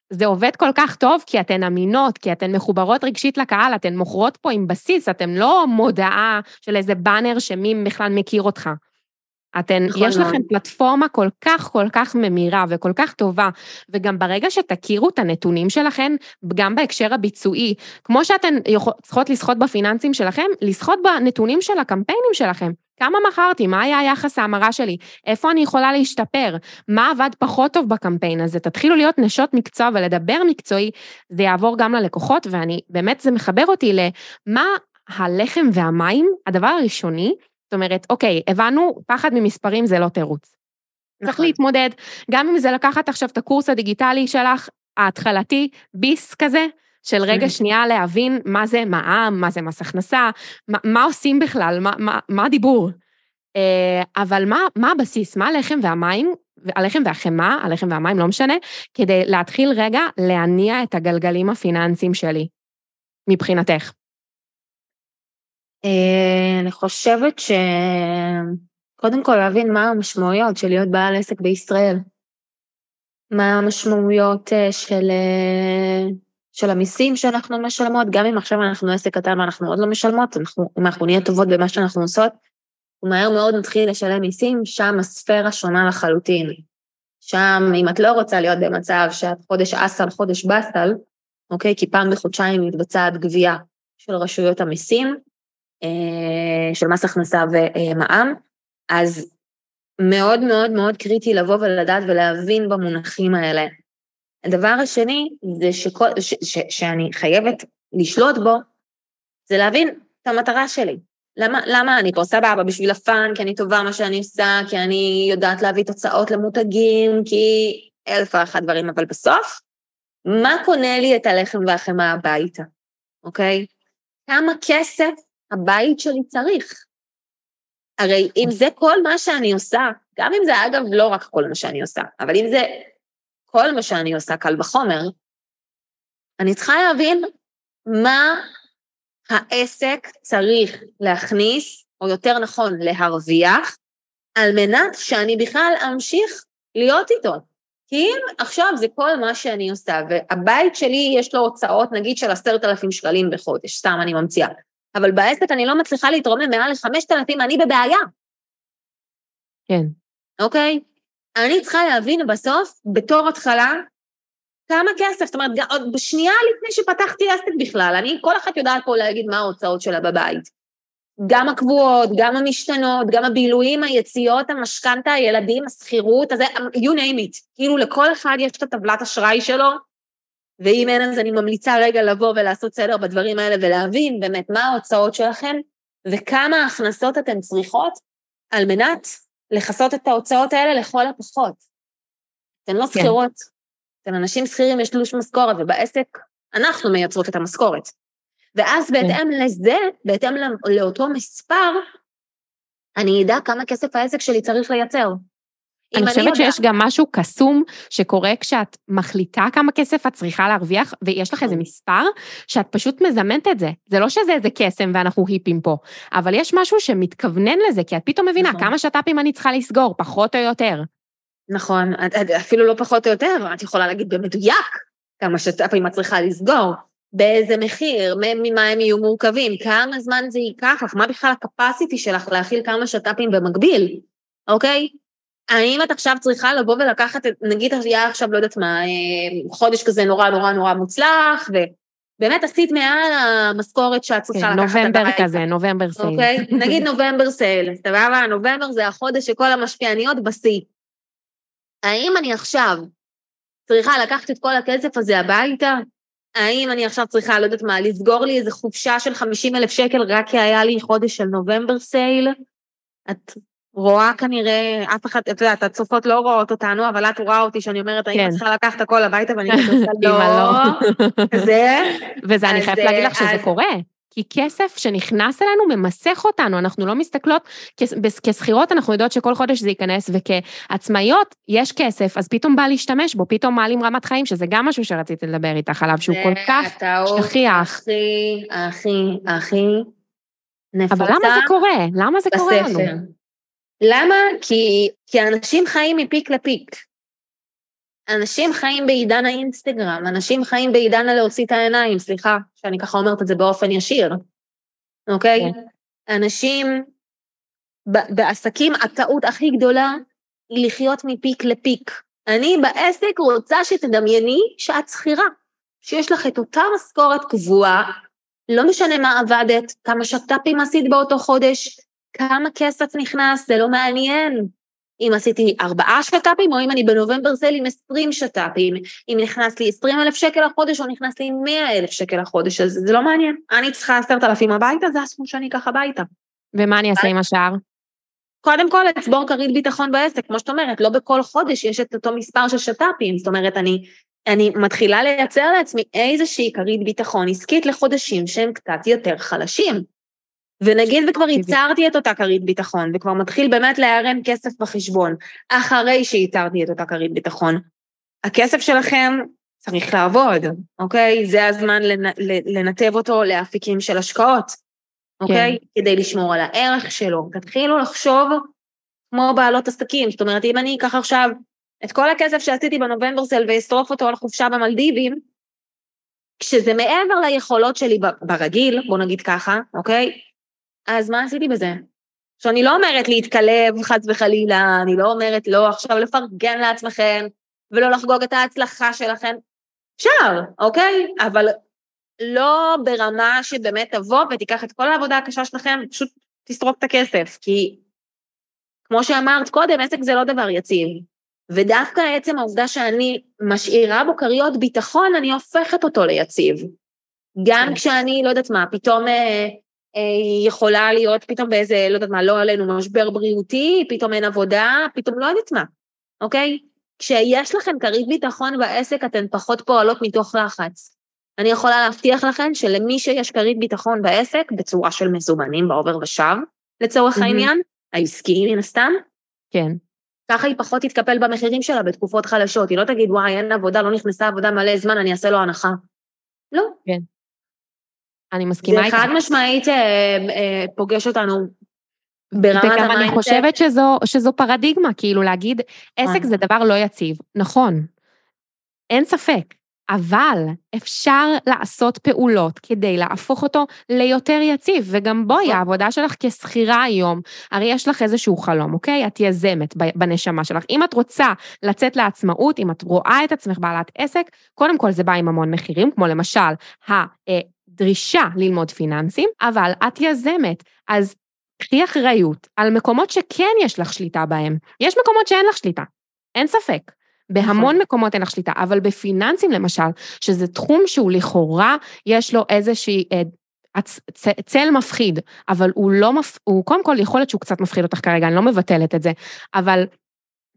זה עובד כל כך טוב כי אתן אמינות, כי אתן מחוברות רגשית לקהל, אתן מוכרות פה עם בסיס, אתן לא מודעה של איזה באנר שמי בכלל מכיר אותך. אתן, נכון יש לכם פלטפורמה כל כך כל כך ממירה וכל כך טובה, וגם ברגע שתכירו את הנתונים שלכם, גם בהקשר הביצועי, כמו שאתן צריכות לסחוט בפיננסים שלכם, לסחוט בנתונים של הקמפיינים שלכם. כמה מכרתי, מה היה היחס ההמרה שלי, איפה אני יכולה להשתפר, מה עבד פחות טוב בקמפיין הזה, תתחילו להיות נשות מקצוע ולדבר מקצועי, זה יעבור גם ללקוחות, ואני, באמת זה מחבר אותי למה הלחם והמים, הדבר הראשוני זאת אומרת, אוקיי, הבנו, פחד ממספרים זה לא תירוץ. נכון. צריך להתמודד, גם אם זה לקחת עכשיו את הקורס הדיגיטלי שלך, ההתחלתי, ביס כזה, של רגע שנייה להבין מה זה מע"מ, מה זה מס הכנסה, מה, מה עושים בכלל, מה, מה, מה הדיבור. אה, אבל מה, מה הבסיס, מה הלחם והמים, הלחם והחמאה, הלחם והמים, לא משנה, כדי להתחיל רגע להניע את הגלגלים הפיננסיים שלי, מבחינתך. אה, אני חושבת שקודם כל להבין מה המשמעויות של להיות בעל עסק בישראל. מה המשמעויות אה, של, אה, של המיסים שאנחנו משלמות, גם אם עכשיו אנחנו עסק קטן ואנחנו עוד לא משלמות, אנחנו, אם אנחנו נהיה טובות במה שאנחנו עושות, ומהר מאוד נתחיל לשלם מיסים, שם הספירה שונה לחלוטין. שם, אם את לא רוצה להיות במצב שאת חודש אסל, חודש באסל, אוקיי? כי פעם בחודשיים מתבצעת גבייה של רשויות המיסים, של מס הכנסה ומע"מ, אז מאוד מאוד מאוד קריטי לבוא ולדעת ולהבין במונחים האלה. הדבר השני זה שכל, ש, ש, שאני חייבת לשלוט בו, זה להבין את המטרה שלי. למה, למה אני פה סבבה בשביל הפאן, כי אני טובה מה שאני עושה, כי אני יודעת להביא תוצאות למותגים, כי אלף ואחת דברים, אבל בסוף, מה קונה לי את הלחם והחמאה הביתה, אוקיי? כמה כסף הבית שלי צריך. הרי אם זה כל מה שאני עושה, גם אם זה אגב לא רק כל מה שאני עושה, אבל אם זה כל מה שאני עושה, קל וחומר, אני צריכה להבין מה העסק צריך להכניס, או יותר נכון להרוויח, על מנת שאני בכלל אמשיך להיות איתו. כי אם עכשיו זה כל מה שאני עושה, והבית שלי יש לו הוצאות נגיד של עשרת אלפים שקלים בחודש, סתם אני ממציאה, אבל בעסק אני לא מצליחה להתרומם מעל לחמשת אלפים, אני בבעיה. כן. אוקיי? אני צריכה להבין בסוף, בתור התחלה, כמה כסף, זאת אומרת, עוד בשנייה לפני שפתחתי עסק בכלל, אני, כל אחת יודעת פה להגיד מה ההוצאות שלה בבית. גם הקבועות, גם המשתנות, גם הבילויים, היציאות, המשכנתה, הילדים, השכירות, אז you name it. כאילו לכל אחד יש את הטבלת אשראי שלו, ואם אין אז אני ממליצה רגע לבוא ולעשות סדר בדברים האלה ולהבין באמת מה ההוצאות שלכם וכמה הכנסות אתן צריכות על מנת לכסות את ההוצאות האלה לכל הפחות. אתן לא כן. שכירות, אתן אנשים שכירים, יש תלוש משכורת, ובעסק אנחנו מייצרות את המשכורת. ואז כן. בהתאם כן. לזה, בהתאם לאותו מספר, אני אדע כמה כסף העסק שלי צריך לייצר. אני חושבת שיש גם משהו קסום שקורה כשאת מחליטה כמה כסף את צריכה להרוויח, ויש לך איזה נכון. מספר, שאת פשוט מזמנת את זה. זה לא שזה איזה קסם ואנחנו היפים פה, אבל יש משהו שמתכוונן לזה, כי את פתאום מבינה נכון. כמה שת"פים אני צריכה לסגור, פחות או יותר. נכון, אפילו לא פחות או יותר, את יכולה להגיד במדויק כמה שת"פים את צריכה לסגור, באיזה מחיר, ממה הם יהיו מורכבים, כמה זמן זה ייקח לך, מה בכלל הקפסיטי שלך להכיל כמה שת"פים במקביל, אוקיי? האם את עכשיו צריכה לבוא ולקחת, נגיד היה עכשיו, לא יודעת מה, אה, חודש כזה נורא נורא נורא מוצלח, ובאמת עשית מעל המשכורת שאת צריכה כן, לקחת את נובמבר כזה, נובמבר סייל. אוקיי? נגיד נובמבר סייל, סבבה? נובמבר זה החודש שכל המשפיעניות בשיא. האם אני עכשיו צריכה לקחת את כל הכסף הזה הביתה? האם אני עכשיו צריכה, לא יודעת מה, לסגור לי איזה חופשה של 50 אלף שקל רק כי היה לי חודש של נובמבר סייל? את רואה כנראה, אף אחד, את יודעת, הצופות לא רואות אותנו, אבל את רואה אותי שאני אומרת, האם את כן. צריכה לקחת הכל הביתה, ואני אומרת, לא, לא. זה. וזה, אני חייבת להגיד לך שזה קורה. כי כסף שנכנס אלינו ממסך אותנו, אנחנו לא מסתכלות, כשכירות אנחנו יודעות שכל חודש זה ייכנס, וכעצמאיות יש כסף, אז פתאום בא להשתמש בו, פתאום מעלים רמת חיים, שזה גם משהו שרציתי לדבר איתך עליו, שהוא כל כך שכיח. הכי, הכי, הכי נפוצה אבל למה זה קורה? למה זה קורה לנו? למה? כי, כי אנשים חיים מפיק לפיק. אנשים חיים בעידן האינסטגרם, אנשים חיים בעידן הלהוציא את העיניים, סליחה שאני ככה אומרת את זה באופן ישיר, אוקיי? Okay. כן. Okay. אנשים, בעסקים הטעות הכי גדולה היא לחיות מפיק לפיק. אני בעסק רוצה שתדמייני שאת שכירה, שיש לך את אותה משכורת קבועה, לא משנה מה עבדת, כמה שת"פים עשית באותו חודש, כמה כסף נכנס, זה לא מעניין. אם עשיתי ארבעה שת"פים, או אם אני בנובמבר סל עם עשרים שת"פים, אם נכנס לי עשרים אלף שקל לחודש, או נכנס לי מאה אלף שקל לחודש, אז זה לא מעניין. אני צריכה עשרת אלפים הביתה, זה הסכום שאני אקח הביתה. ומה אני אעשה עם השאר? קודם כל, לצבור כרית ביטחון בעסק, כמו שאת אומרת, לא בכל חודש יש את אותו מספר של שת"פים, זאת אומרת, אני, אני מתחילה לייצר לעצמי איזושהי כרית ביטחון עסקית לחודשים שהם קצת יותר חלשים. ונגיד וכבר ייצרתי את אותה כרית ביטחון, וכבר מתחיל באמת להיערם כסף בחשבון, אחרי שייצרתי את אותה כרית ביטחון, הכסף שלכם צריך לעבוד, אוקיי? זה הזמן לנתב אותו לאפיקים של השקעות, אוקיי? כן. כדי לשמור על הערך שלו. תתחילו לחשוב כמו בעלות עסקים, זאת אומרת, אם אני אקח עכשיו את כל הכסף שעשיתי בנובמברסל ואשרוף אותו על חופשה במלדיבים, כשזה מעבר ליכולות שלי ברגיל, בוא נגיד ככה, אוקיי? אז מה עשיתי בזה? עכשיו, אני לא אומרת להתקלב חס וחלילה, אני לא אומרת לא עכשיו לפרגן לעצמכם ולא לחגוג את ההצלחה שלכם. אפשר, אוקיי? אבל לא ברמה שבאמת תבוא ותיקח את כל העבודה הקשה שלכם ופשוט תסרוק את הכסף, כי כמו שאמרת קודם, עסק זה לא דבר יציב. ודווקא עצם העובדה שאני משאירה בו כריות ביטחון, אני הופכת אותו ליציב. גם כן. כשאני, לא יודעת מה, פתאום אה, יכולה להיות פתאום באיזה, לא יודעת מה, לא עלינו משבר בריאותי, פתאום אין עבודה, פתאום לא יודעת מה, אוקיי? כשיש לכם כרית ביטחון בעסק, אתן פחות פועלות מתוך לחץ. אני יכולה להבטיח לכם שלמי שיש כרית ביטחון בעסק, בצורה של מזומנים בעובר ושב, לצורך mm-hmm. העניין, העסקי מן הסתם, כן. ככה היא פחות תתקפל במחירים שלה בתקופות חלשות, היא לא תגיד, וואי, אין עבודה, לא נכנסה עבודה מלא זמן, אני אעשה לו הנחה. לא. כן. אני מסכימה איתך. זה חד משמעית אה, אה, פוגש אותנו ברמת ה mindset. וגם אני חושבת שזו, שזו פרדיגמה, כאילו להגיד, עסק זה דבר לא יציב, נכון, אין ספק, אבל אפשר לעשות פעולות כדי להפוך אותו ליותר יציב, וגם בואי, נכון. העבודה שלך כשכירה היום, הרי יש לך איזשהו חלום, אוקיי? את יזמת בנשמה שלך. אם את רוצה לצאת לעצמאות, אם את רואה את עצמך בעלת עסק, קודם כל זה בא עם המון מחירים, כמו למשל, דרישה ללמוד פיננסים, אבל את יזמת, אז קחי אחריות על מקומות שכן יש לך שליטה בהם. יש מקומות שאין לך שליטה, אין ספק. בהמון נכון. מקומות אין לך שליטה, אבל בפיננסים למשל, שזה תחום שהוא לכאורה, יש לו איזושהי אה, צל מפחיד, אבל הוא לא, מפ... הוא קודם כל יכול להיות שהוא קצת מפחיד אותך כרגע, אני לא מבטלת את זה, אבל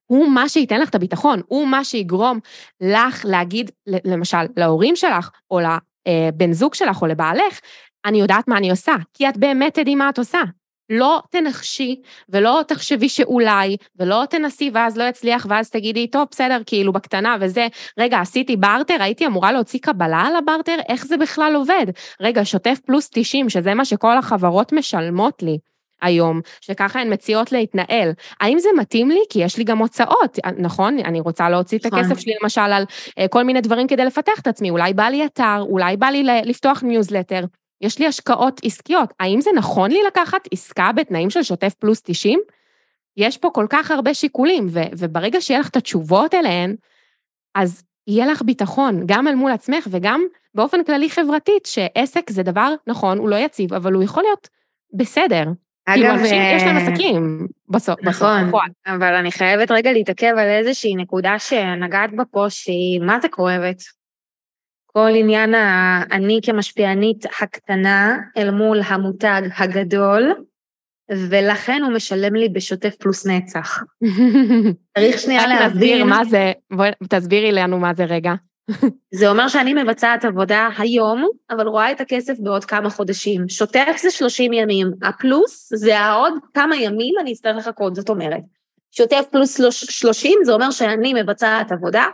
הוא מה שייתן לך את הביטחון, הוא מה שיגרום לך להגיד, למשל, להורים שלך, או לבן זוג שלך או לבעלך, אני יודעת מה אני עושה, כי את באמת תדעי מה את עושה. לא תנחשי ולא תחשבי שאולי, ולא תנסי ואז לא יצליח ואז תגידי, טוב, בסדר, כאילו בקטנה וזה, רגע, עשיתי בארטר, הייתי אמורה להוציא קבלה על הברטר, איך זה בכלל עובד? רגע, שוטף פלוס 90, שזה מה שכל החברות משלמות לי. היום, שככה הן מציעות להתנהל. האם זה מתאים לי? כי יש לי גם הוצאות, נכון? אני רוצה להוציא את נכון. הכסף שלי למשל על אה, כל מיני דברים כדי לפתח את עצמי, אולי בא לי אתר, אולי בא לי לפתוח ניוזלטר. יש לי השקעות עסקיות. האם זה נכון לי לקחת עסקה בתנאים של שוטף פלוס 90? יש פה כל כך הרבה שיקולים, ו- וברגע שיהיה לך את התשובות אליהן, אז יהיה לך ביטחון, גם אל מול עצמך וגם באופן כללי חברתית, שעסק זה דבר, נכון, הוא לא יציב, אבל הוא יכול להיות בסדר. כאילו, אנשים יש להם אה, עסקים בסוף, בסוף, נכון, בפועל. אבל אני חייבת רגע להתעכב על איזושהי נקודה שנגעת בה פה, שהיא מה זה כואבת. כל עניין האני כמשפיענית הקטנה אל מול המותג הגדול, ולכן הוא משלם לי בשוטף פלוס נצח. צריך שנייה רק להבין, מה זה, בואי תסבירי לנו מה זה רגע. זה אומר שאני מבצעת עבודה היום, אבל רואה את הכסף בעוד כמה חודשים. שוטף זה 30 ימים, הפלוס זה העוד כמה ימים אני אצטרך לחכות, זאת אומרת. שוטף פלוס 30 זה אומר שאני מבצעת עבודה,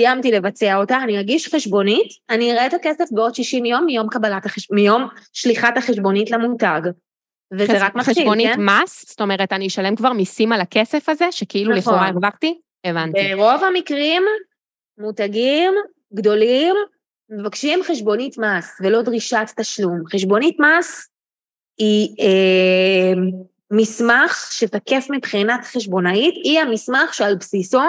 סיימתי לבצע אותה, אני אגיש חשבונית, אני אראה את הכסף בעוד 60 יום מיום קבלת החש... מיום שליחת החשבונית למותג. וזה רק מתחיל, חשבונית כן? מס, זאת אומרת, אני אשלם כבר מיסים על הכסף הזה, שכאילו נכון. לכאורה הרווחתי? הבנתי. ברוב המקרים, מותגים גדולים מבקשים חשבונית מס ולא דרישת תשלום. חשבונית מס היא אה, מסמך שתקף מבחינת חשבונאית, היא המסמך שעל בסיסו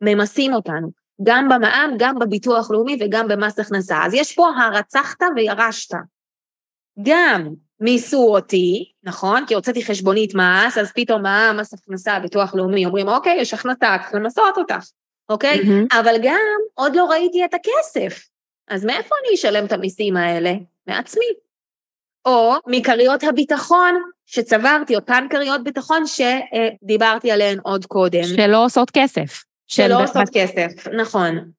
ממסים אותנו, גם במע"מ, גם בביטוח לאומי וגם במס הכנסה. אז יש פה הרצחת וירשת. גם מיסו אותי, נכון? כי הוצאתי חשבונית מס, אז פתאום מע"מ, מס הכנסה, ביטוח לאומי, אומרים, אוקיי, יש הכנסה, צריך למסות אותך, אוקיי? מהמם. אבל גם עוד לא ראיתי את הכסף. אז מאיפה אני אשלם את המיסים האלה? מעצמי. או מכריות הביטחון שצברתי, אותן כריות ביטחון שדיברתי עליהן עוד קודם. שלא עושות כסף. של- שלא עושות כסף, נכון.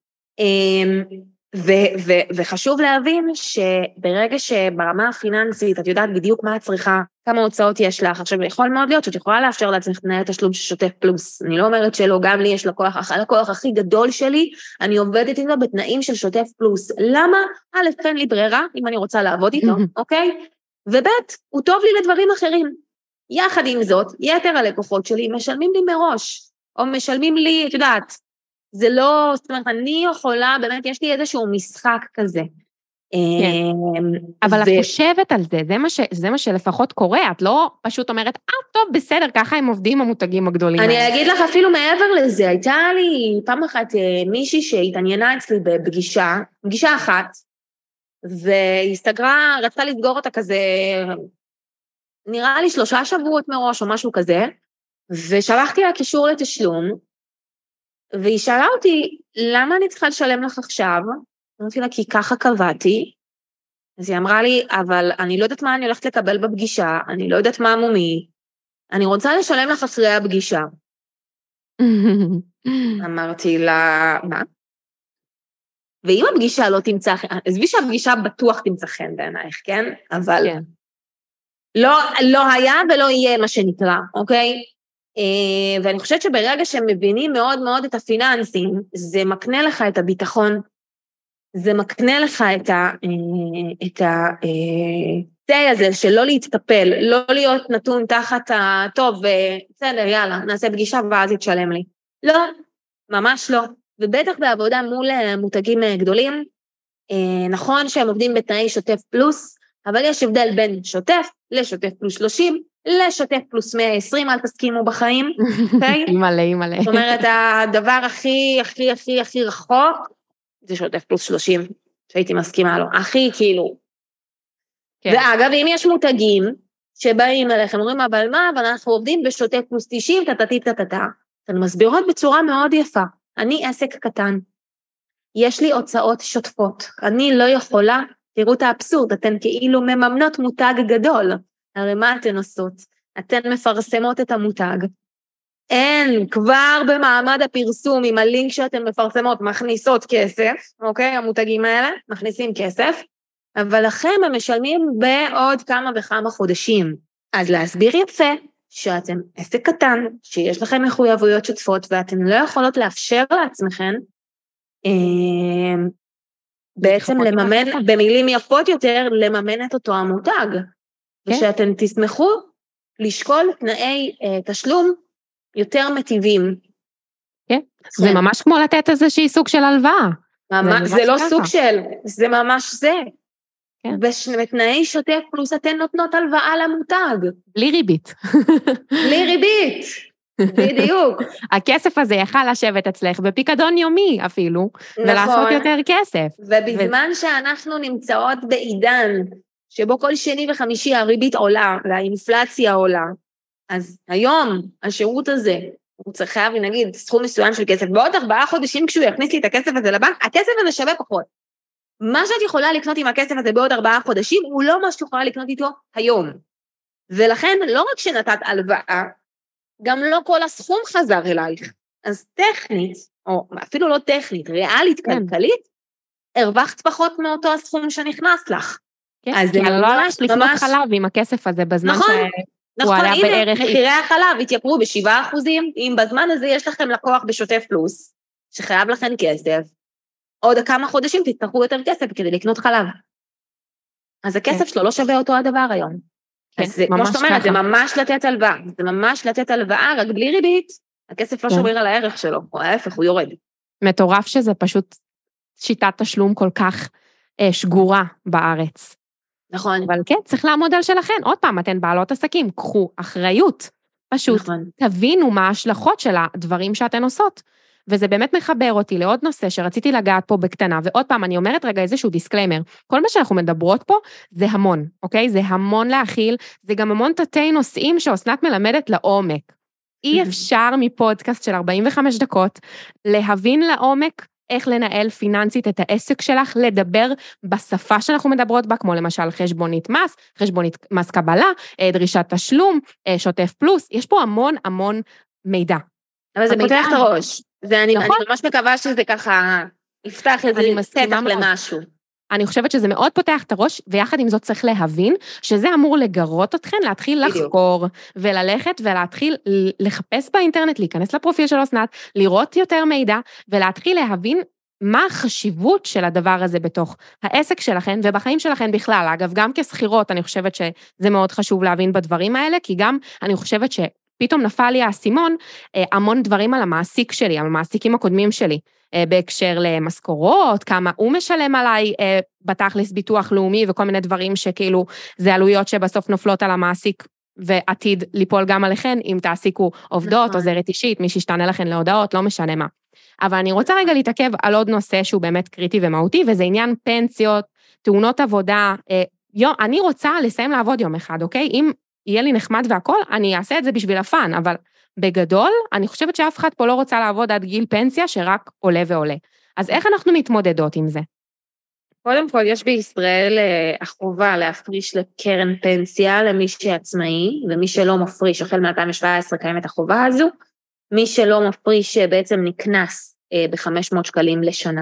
ו- ו- וחשוב להבין שברגע שברמה הפיננסית את יודעת בדיוק מה את צריכה, כמה הוצאות יש לך, עכשיו יכול מאוד להיות שאת יכולה לאפשר לעצמך תנאי תשלום של שוטף פלוס, אני לא אומרת שלא, גם לי יש לקוח, הלקוח הכי גדול שלי, אני עובדת איתו בתנאים של שוטף פלוס. למה? א', אין לי ברירה אם אני רוצה לעבוד איתו, אוקיי? וב', הוא טוב לי לדברים אחרים. יחד עם זאת, יתר הלקוחות שלי משלמים לי מראש, או משלמים לי, את יודעת, זה לא, זאת אומרת, אני יכולה, באמת, יש לי איזשהו משחק כזה. אמ, אבל את חושבת על זה, זה מה, ש, זה מה שלפחות קורה, את לא פשוט אומרת, אה, טוב, בסדר, ככה הם עובדים המותגים הגדולים אני. אגיד לך אפילו מעבר לזה, הייתה לי פעם אחת אה, מישהי שהתעניינה אצלי בפגישה, פגישה אחת, והסתגרה, רצתה לסגור אותה כזה, נראה לי שלושה שבועות מראש או משהו כזה, ושלחתי לה קישור לתשלום, והיא שאלה אותי, למה אני צריכה לשלם לך עכשיו? אמרתי לה, כי ככה קבעתי. אז היא אמרה לי, אבל אני לא יודעת מה אני הולכת לקבל בפגישה, אני לא יודעת מה מומי, אני רוצה לשלם לך אחרי הפגישה. אמרתי לה, מה? ואם הפגישה לא תמצא חן, עזבי שהפגישה בטוח תמצא חן בעינייך, כן? אבל כן. לא, לא היה ולא יהיה מה שנקרא, אוקיי? אה, ואני חושבת שברגע שהם מבינים מאוד מאוד את הפיננסים, זה מקנה לך את הביטחון, זה מקנה לך את ה... אה, את ה... אה, הזה של לא להתקפל, לא להיות נתון תחת ה... טוב, בסדר, יאללה, נעשה פגישה ואז יתשלם לי. לא, ממש לא. ובטח בעבודה מול מותגים גדולים, נכון שהם עובדים בתנאי שוטף פלוס, אבל יש הבדל בין שוטף לשוטף פלוס 30, לשוטף פלוס 120, אל תסכימו בחיים, אוקיי? אימא'לה, אימא'לה. זאת אומרת, הדבר הכי, הכי, הכי, הכי רחוק, זה שוטף פלוס 30, שהייתי מסכימה לו. הכי, כאילו. כן. ואגב, אם יש מותגים שבאים אליכם, אומרים, אבל מה, אבל אנחנו עובדים בשוטף פלוס 90, טטטי טטטה. אתן מסבירות בצורה מאוד יפה. אני עסק קטן. יש לי הוצאות שוטפות. אני לא יכולה, תראו את האבסורד, אתן כאילו מממנות מותג גדול. הרי מה אתן עושות? אתן מפרסמות את המותג. אין, כבר במעמד הפרסום עם הלינק שאתן מפרסמות מכניסות כסף, אוקיי? המותגים האלה מכניסים כסף, אבל לכם הם משלמים בעוד כמה וכמה חודשים. אז להסביר יפה שאתם עסק קטן, שיש לכם מחויבויות שוטפות ואתן לא יכולות לאפשר לעצמכם אה, בעצם לממן, במילים יפות יותר, לממן את אותו המותג. כן. ושאתם תשמחו לשקול תנאי אה, תשלום יותר מטיבים. כן, זה. ממש כמו לתת איזושהי סוג של הלוואה. ממש, זה, זה לא סוג של, זה ממש זה. כן. בתנאי שוטף פלוס אתן נותנות הלוואה למותג. בלי ריבית. בלי ריבית, בדיוק. הכסף הזה יכל לשבת אצלך בפיקדון יומי אפילו, נכון. ולעשות יותר כסף. ובזמן ו... שאנחנו נמצאות בעידן שבו כל שני וחמישי הריבית עולה והאינפלציה עולה, אז היום השירות הזה, הוא צריך חייב לי נגיד סכום מסוים של כסף, בעוד ארבעה חודשים כשהוא יכניס לי את הכסף הזה לבנק, הכסף הזה שווה פחות. מה שאת יכולה לקנות עם הכסף הזה בעוד ארבעה חודשים, הוא לא מה שאת יכולה לקנות איתו היום. ולכן, לא רק שנתת הלוואה, גם לא כל הסכום חזר אלייך. אז טכנית, או אפילו לא טכנית, ריאלית, כן. כלכלית, הרווחת פחות מאותו הסכום שנכנס לך. כן, אז כי אני לא הלכת לקנות. חלב עם הכסף הזה בזמן נכון, שהוא נכון, עלה הנה, בערך... נכון, הנה, מחירי החלב התייקרו בשבעה אחוזים, אם בזמן הזה יש לכם לקוח בשוטף פלוס, שחייב לכם כסף, עוד כמה חודשים תצטרכו יותר כסף כדי לקנות חלב. אז הכסף כן. שלו לא שווה אותו הדבר היום. כן, אז זה, כמו שאת אומרת, זה ממש לתת הלוואה, זה ממש לתת הלוואה, רק בלי ריבית, הכסף לא כן. שומר על הערך שלו, או ההפך, הוא יורד. מטורף שזה פשוט שיטת תשלום כל כך אה, שגורה בארץ. נכון. אבל כן, צריך לעמוד על שלכן. עוד פעם, אתן בעלות עסקים, קחו אחריות. פשוט נכון. תבינו מה ההשלכות של הדברים שאתן עושות. וזה באמת מחבר אותי לעוד נושא שרציתי לגעת פה בקטנה, ועוד פעם, אני אומרת רגע איזשהו disclaimer, כל מה שאנחנו מדברות פה זה המון, אוקיי? זה המון להכיל, זה גם המון תתי נושאים שאסנת מלמדת לעומק. אי אפשר מפודקאסט של 45 דקות להבין לעומק איך לנהל פיננסית את העסק שלך, לדבר בשפה שאנחנו מדברות בה, כמו למשל חשבונית מס, חשבונית מס קבלה, אה, דרישת תשלום, אה, שוטף פלוס, יש פה המון המון מידע. אבל זה פותח את הראש. ואני נכון? ממש מקווה שזה ככה יפתח איזה פתח למשהו. אני חושבת שזה מאוד פותח את הראש, ויחד עם זאת צריך להבין שזה אמור לגרות אתכן להתחיל בדיוק. לחקור, וללכת ולהתחיל לחפש באינטרנט, להיכנס לפרופיל של אסנת, לראות יותר מידע, ולהתחיל להבין מה החשיבות של הדבר הזה בתוך העסק שלכן ובחיים שלכן בכלל. אגב, גם כשכירות, אני חושבת שזה מאוד חשוב להבין בדברים האלה, כי גם אני חושבת ש... פתאום נפל לי האסימון אה, המון דברים על המעסיק שלי, על המעסיקים הקודמים שלי, בהקשר למשכורות, כמה הוא משלם עליי אה, בתכלס ביטוח לאומי וכל מיני דברים שכאילו זה עלויות שבסוף נופלות על המעסיק ועתיד ליפול גם עליכן, אם תעסיקו עובדות, נכון. עוזרת אישית, מי שישתנה לכן להודעות, לא משנה מה. אבל אני רוצה רגע להתעכב על עוד נושא שהוא באמת קריטי ומהותי, וזה עניין פנסיות, תאונות עבודה. יום, אני רוצה לסיים לעבוד יום אחד, אוקיי? אם יהיה לי נחמד והכול, אני אעשה את זה בשביל הפאן, אבל בגדול, אני חושבת שאף אחד פה לא רוצה לעבוד עד גיל פנסיה שרק עולה ועולה. אז איך אנחנו מתמודדות עם זה? קודם כל, יש בישראל אה, החובה להפריש לקרן פנסיה למי שעצמאי, ומי שלא מפריש, החל מ-2017 קיימת החובה הזו, מי שלא מפריש אה, בעצם נקנס אה, ב-500 שקלים לשנה.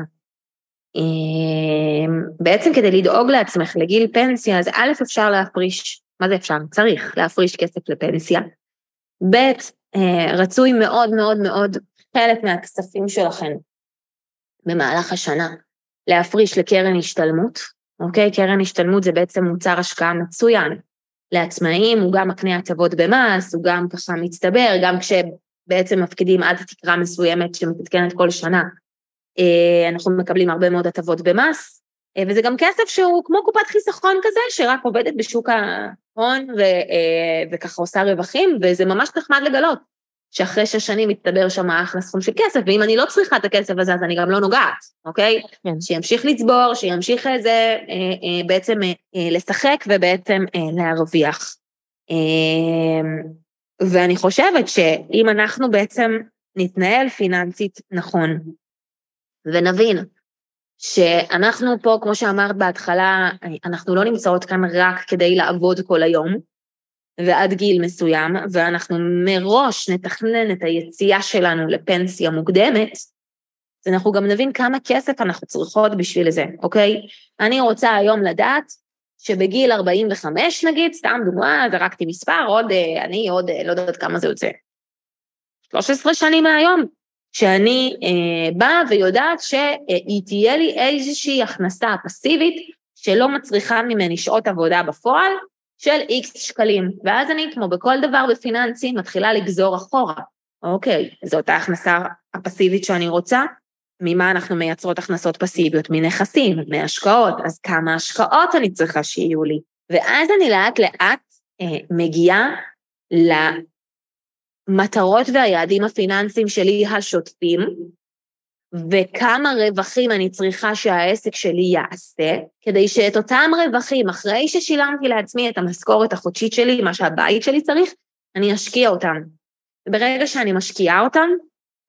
בעצם כדי לדאוג לעצמך לגיל פנסיה, אז א', אפשר להפריש מה זה אפשר? צריך להפריש כסף לפנסיה. ב', רצוי מאוד מאוד מאוד חלק מהכספים שלכם במהלך השנה להפריש לקרן השתלמות, אוקיי? קרן השתלמות זה בעצם מוצר השקעה מצוין לעצמאים, הוא גם מקנה הטבות במס, הוא גם ככה מצטבר, גם כשבעצם מפקידים עד תקרה מסוימת שמתעדכנת כל שנה, אה, אנחנו מקבלים הרבה מאוד הטבות במס, אה, וזה גם כסף שהוא כמו קופת חיסכון כזה, שרק עובדת בשוק ההון ו, אה, וככה עושה רווחים, וזה ממש נחמד לגלות שאחרי שש שנים מתדבר שם אחלה סכום של כסף, ואם אני לא צריכה את הכסף הזה אז אני גם לא נוגעת, אוקיי? כן. שימשיך לצבור, שימשיך איזה אה, בעצם לשחק ובעצם להרוויח. ואני חושבת שאם אנחנו בעצם נתנהל פיננסית נכון, ונבין שאנחנו פה, כמו שאמרת בהתחלה, אנחנו לא נמצאות כאן רק כדי לעבוד כל היום ועד גיל מסוים, ואנחנו מראש נתכנן את היציאה שלנו לפנסיה מוקדמת, אז אנחנו גם נבין כמה כסף אנחנו צריכות בשביל זה, אוקיי? אני רוצה היום לדעת שבגיל 45 נגיד, סתם דוגמה, זרקתי מספר, עוד, אה, אני עוד, אה, לא יודעת כמה זה יוצא, 13 שנים מהיום, שאני אה, באה ויודעת שהיא תהיה לי איזושהי הכנסה פסיבית שלא מצריכה ממני שעות עבודה בפועל של איקס שקלים, ואז אני, כמו בכל דבר בפיננסי, מתחילה לגזור אחורה. אוקיי, זאת ההכנסה הפסיבית שאני רוצה? ממה אנחנו מייצרות הכנסות פסיביות? מנכסים, מהשקעות, אז כמה השקעות אני צריכה שיהיו לי? ואז אני לאט לאט אה, מגיעה למטרות והיעדים הפיננסיים שלי השוטפים, וכמה רווחים אני צריכה שהעסק שלי יעשה, כדי שאת אותם רווחים, אחרי ששילמתי לעצמי את המשכורת החודשית שלי, מה שהבית שלי צריך, אני אשקיע אותם. וברגע שאני משקיעה אותם,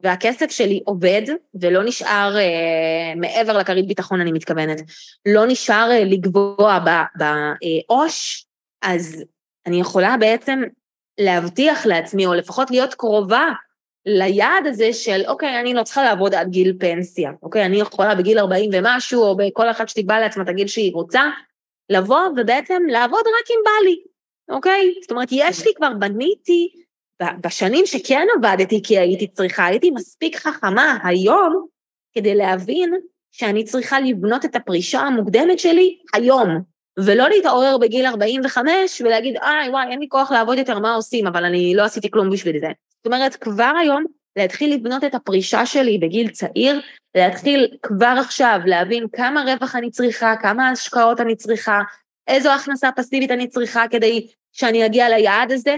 והכסף שלי עובד, ולא נשאר, אה, מעבר לכרית ביטחון אני מתכוונת, לא נשאר אה, לגבוה בעו"ש, אז אני יכולה בעצם להבטיח לעצמי, או לפחות להיות קרובה ליעד הזה של, אוקיי, אני לא צריכה לעבוד עד גיל פנסיה, אוקיי, אני יכולה בגיל 40 ומשהו, או בכל אחת שתקבע לעצמה את הגיל שהיא רוצה, לבוא ובעצם לעבוד רק אם בא לי, אוקיי? זאת אומרת, יש לי כבר, בניתי, בשנים שכן עבדתי כי הייתי צריכה, הייתי מספיק חכמה היום כדי להבין שאני צריכה לבנות את הפרישה המוקדמת שלי היום, ולא להתעורר בגיל 45 ולהגיד, איי, וואי, אין לי כוח לעבוד יותר, מה עושים? אבל אני לא עשיתי כלום בשביל זה. זאת אומרת, כבר היום להתחיל לבנות את הפרישה שלי בגיל צעיר, להתחיל כבר עכשיו להבין כמה רווח אני צריכה, כמה השקעות אני צריכה, איזו הכנסה פסיבית אני צריכה כדי שאני אגיע ליעד הזה,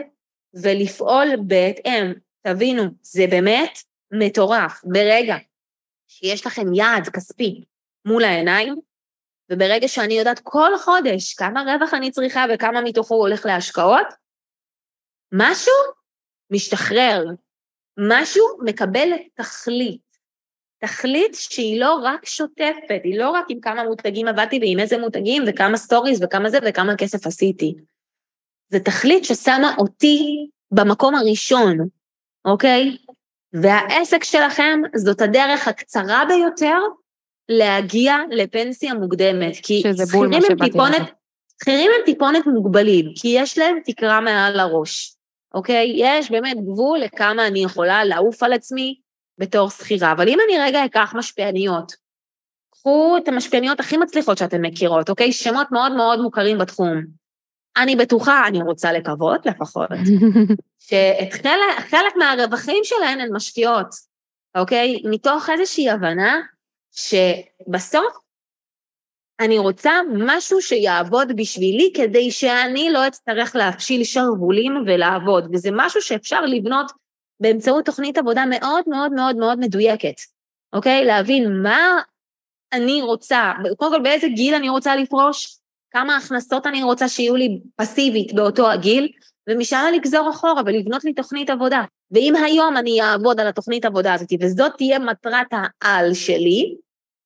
ולפעול בהתאם. תבינו, זה באמת מטורף. ברגע שיש לכם יעד כספי מול העיניים, וברגע שאני יודעת כל חודש כמה רווח אני צריכה וכמה מתוכו הולך להשקעות, משהו משתחרר, משהו מקבל תכלית. תכלית שהיא לא רק שוטפת, היא לא רק עם כמה מותגים עבדתי ועם איזה מותגים וכמה סטוריז וכמה זה וכמה כסף עשיתי. זה תכלית ששמה אותי במקום הראשון, אוקיי? והעסק שלכם זאת הדרך הקצרה ביותר להגיע לפנסיה מוקדמת. כי שכירים הם טיפונת, שכירים הם טיפונת מוגבלים, כי יש להם תקרה מעל הראש, אוקיי? יש באמת גבול לכמה אני יכולה לעוף על עצמי בתור שכירה. אבל אם אני רגע אקח משפיעניות, קחו את המשפיעניות הכי מצליחות שאתן מכירות, אוקיי? שמות מאוד מאוד מוכרים בתחום. אני בטוחה, אני רוצה לקוות לפחות, שאת חלק, חלק מהרווחים שלהן הן משקיעות, אוקיי? מתוך איזושהי הבנה שבסוף אני רוצה משהו שיעבוד בשבילי כדי שאני לא אצטרך להפשיל שרוולים ולעבוד, וזה משהו שאפשר לבנות באמצעות תוכנית עבודה מאוד מאוד מאוד מאוד מדויקת, אוקיי? להבין מה אני רוצה, קודם כל באיזה גיל אני רוצה לפרוש, כמה הכנסות אני רוצה שיהיו לי פסיבית באותו הגיל, ומשם לגזור אחורה ולבנות לי תוכנית עבודה. ואם היום אני אעבוד על התוכנית עבודה הזאת, וזאת תהיה מטרת העל שלי,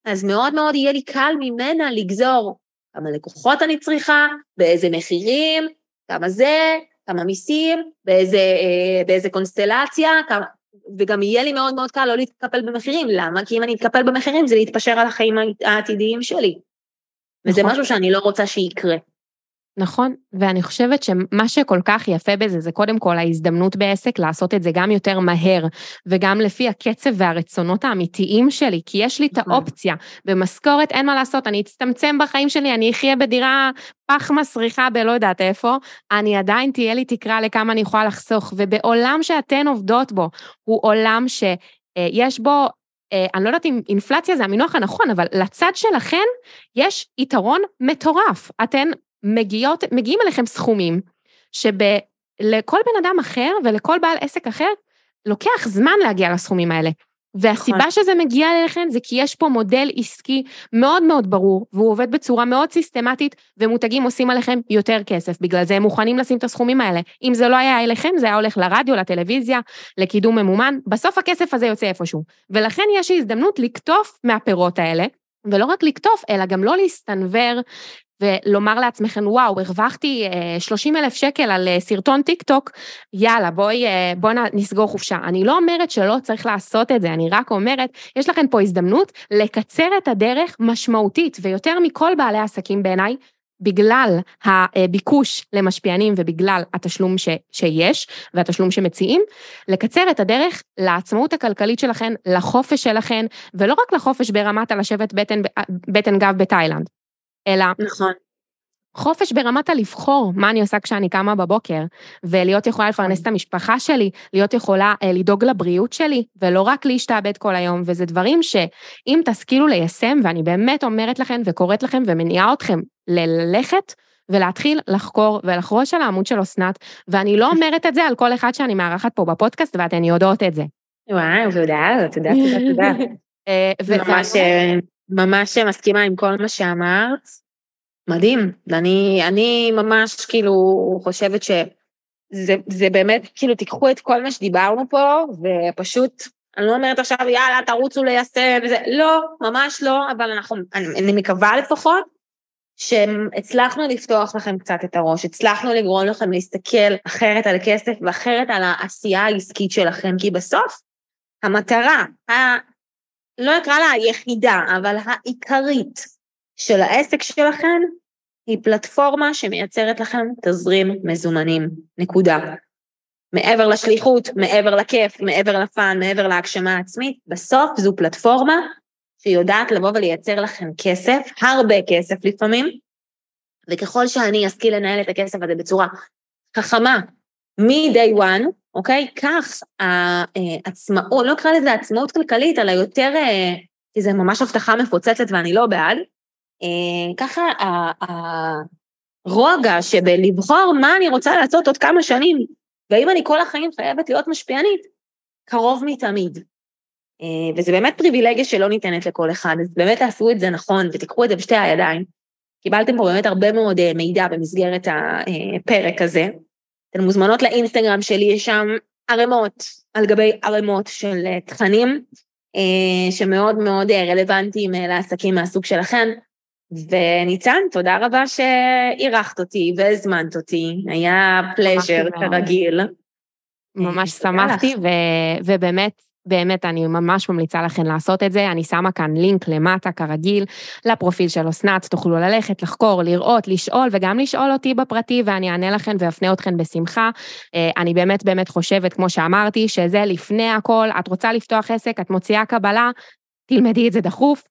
אז מאוד מאוד יהיה לי קל ממנה לגזור כמה לקוחות אני צריכה, באיזה מחירים, כמה זה, כמה מיסים, באיזה, אה, באיזה קונסטלציה, כמה, וגם יהיה לי מאוד מאוד קל לא להתקפל במחירים. למה? כי אם אני אתקפל במחירים זה להתפשר על החיים העתידיים שלי. וזה נכון. משהו שאני לא רוצה שיקרה. נכון, ואני חושבת שמה שכל כך יפה בזה, זה קודם כל ההזדמנות בעסק לעשות את זה גם יותר מהר, וגם לפי הקצב והרצונות האמיתיים שלי, כי יש לי את נכון. האופציה, במשכורת אין מה לעשות, אני אצטמצם בחיים שלי, אני אחיה בדירה פח מסריחה בלא יודעת איפה, אני עדיין תהיה לי תקרה לכמה אני יכולה לחסוך, ובעולם שאתן עובדות בו, הוא עולם שיש בו אה, אני לא יודעת אם אינפלציה זה המינוח הנכון, אבל לצד שלכן יש יתרון מטורף. אתן מגיעות, מגיעים אליכם סכומים שלכל בן אדם אחר ולכל בעל עסק אחר לוקח זמן להגיע לסכומים האלה. והסיבה נכון. שזה מגיע אליכם זה כי יש פה מודל עסקי מאוד מאוד ברור, והוא עובד בצורה מאוד סיסטמטית, ומותגים עושים עליכם יותר כסף, בגלל זה הם מוכנים לשים את הסכומים האלה. אם זה לא היה אליכם, זה היה הולך לרדיו, לטלוויזיה, לקידום ממומן, בסוף הכסף הזה יוצא איפשהו. ולכן יש הזדמנות לקטוף מהפירות האלה, ולא רק לקטוף, אלא גם לא להסתנוור ולומר לעצמכם, וואו, הרווחתי 30 אה, אלף שקל על אה, סרטון טיק טוק, יאללה, בואי, אה, בואי נסגור חופשה. אני לא אומרת שלא צריך לעשות את זה, אני רק אומרת, יש לכם פה הזדמנות לקצר את הדרך משמעותית, ויותר מכל בעלי עסקים בעיניי, בגלל הביקוש למשפיענים ובגלל התשלום ש, שיש והתשלום שמציעים, לקצר את הדרך לעצמאות הכלכלית שלכן, לחופש שלכן, ולא רק לחופש ברמת הלשבת בטן, בטן גב בתאילנד, אלא נכון. חופש ברמת הלבחור מה אני עושה כשאני קמה בבוקר, ולהיות יכולה לפרנס את המשפחה שלי, להיות יכולה אה, לדאוג לבריאות שלי, ולא רק להשתעבד כל היום, וזה דברים שאם תשכילו ליישם, ואני באמת אומרת לכם וקוראת לכם ומניעה אתכם ללכת ולהתחיל לחקור ולחרוש על העמוד של אסנת, ואני לא אומרת את זה על כל אחד שאני מארחת פה בפודקאסט, ואתן יודעות את זה. וואו, תודה, תודה, תודה, תודה. אה, ממש, אה, ממש מסכימה עם כל מה שאמרת. מדהים, אני, אני ממש כאילו חושבת שזה באמת, כאילו תיקחו את כל מה שדיברנו פה ופשוט, אני לא אומרת עכשיו יאללה תרוצו ליישם, וזה, לא, ממש לא, אבל אנחנו, אני, אני מקווה לפחות שהצלחנו לפתוח לכם קצת את הראש, הצלחנו לגרום לכם להסתכל אחרת על כסף ואחרת על העשייה העסקית שלכם, כי בסוף המטרה. לא אקרא לה היחידה, אבל העיקרית של העסק שלכם היא פלטפורמה שמייצרת לכם תזרים מזומנים, נקודה. מעבר לשליחות, מעבר לכיף, מעבר לפאן, מעבר להגשמה העצמית, בסוף זו פלטפורמה שיודעת לבוא ולייצר לכם כסף, הרבה כסף לפעמים, וככל שאני אשכיל לנהל את הכסף הזה בצורה חכמה מ-day one, אוקיי? כך העצמאות, לא נקרא לזה עצמאות כלכלית, אלא יותר, אה, כי זה ממש הבטחה מפוצצת ואני לא בעד, אה, ככה הרוגע שבלבחור מה אני רוצה לעשות עוד כמה שנים, והאם אני כל החיים חייבת להיות משפיענית, קרוב מתמיד. אה, וזה באמת פריבילגיה שלא ניתנת לכל אחד, אז באמת תעשו את זה נכון ותיקחו את זה בשתי הידיים. קיבלתם פה באמת הרבה מאוד אה, מידע במסגרת הפרק הזה. אתן מוזמנות לאינסטגרם שלי, יש שם ערימות על גבי ערימות של תכנים שמאוד מאוד רלוונטיים לעסקים מהסוג שלכם. וניצן, תודה רבה שאירחת אותי והזמנת אותי, היה פלז'ר כרגיל. ממש שמחתי, ו- ובאמת, באמת אני ממש ממליצה לכם לעשות את זה, אני שמה כאן לינק למטה כרגיל לפרופיל של אסנת, תוכלו ללכת, לחקור, לראות, לשאול וגם לשאול אותי בפרטי ואני אענה לכם ואפנה אתכם בשמחה. אה, אני באמת באמת חושבת, כמו שאמרתי, שזה לפני הכל, את רוצה לפתוח עסק, את מוציאה קבלה, תלמדי את זה דחוף,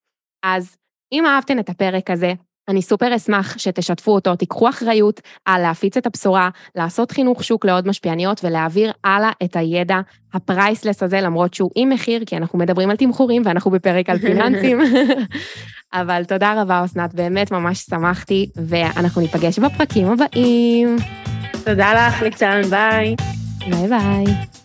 אז אם אהבתן את הפרק הזה, אני סופר אשמח שתשתפו אותו, תיקחו אחריות על להפיץ את הבשורה, לעשות חינוך שוק לעוד משפיעניות ולהעביר הלאה את הידע ה priceless הזה, למרות שהוא עם מחיר, כי אנחנו מדברים על תמחורים ואנחנו בפרק על פיננסים. אבל תודה רבה, אסנת, באמת ממש שמחתי, ואנחנו ניפגש בפרקים הבאים. תודה לך, ליצן, ביי. ביי ביי.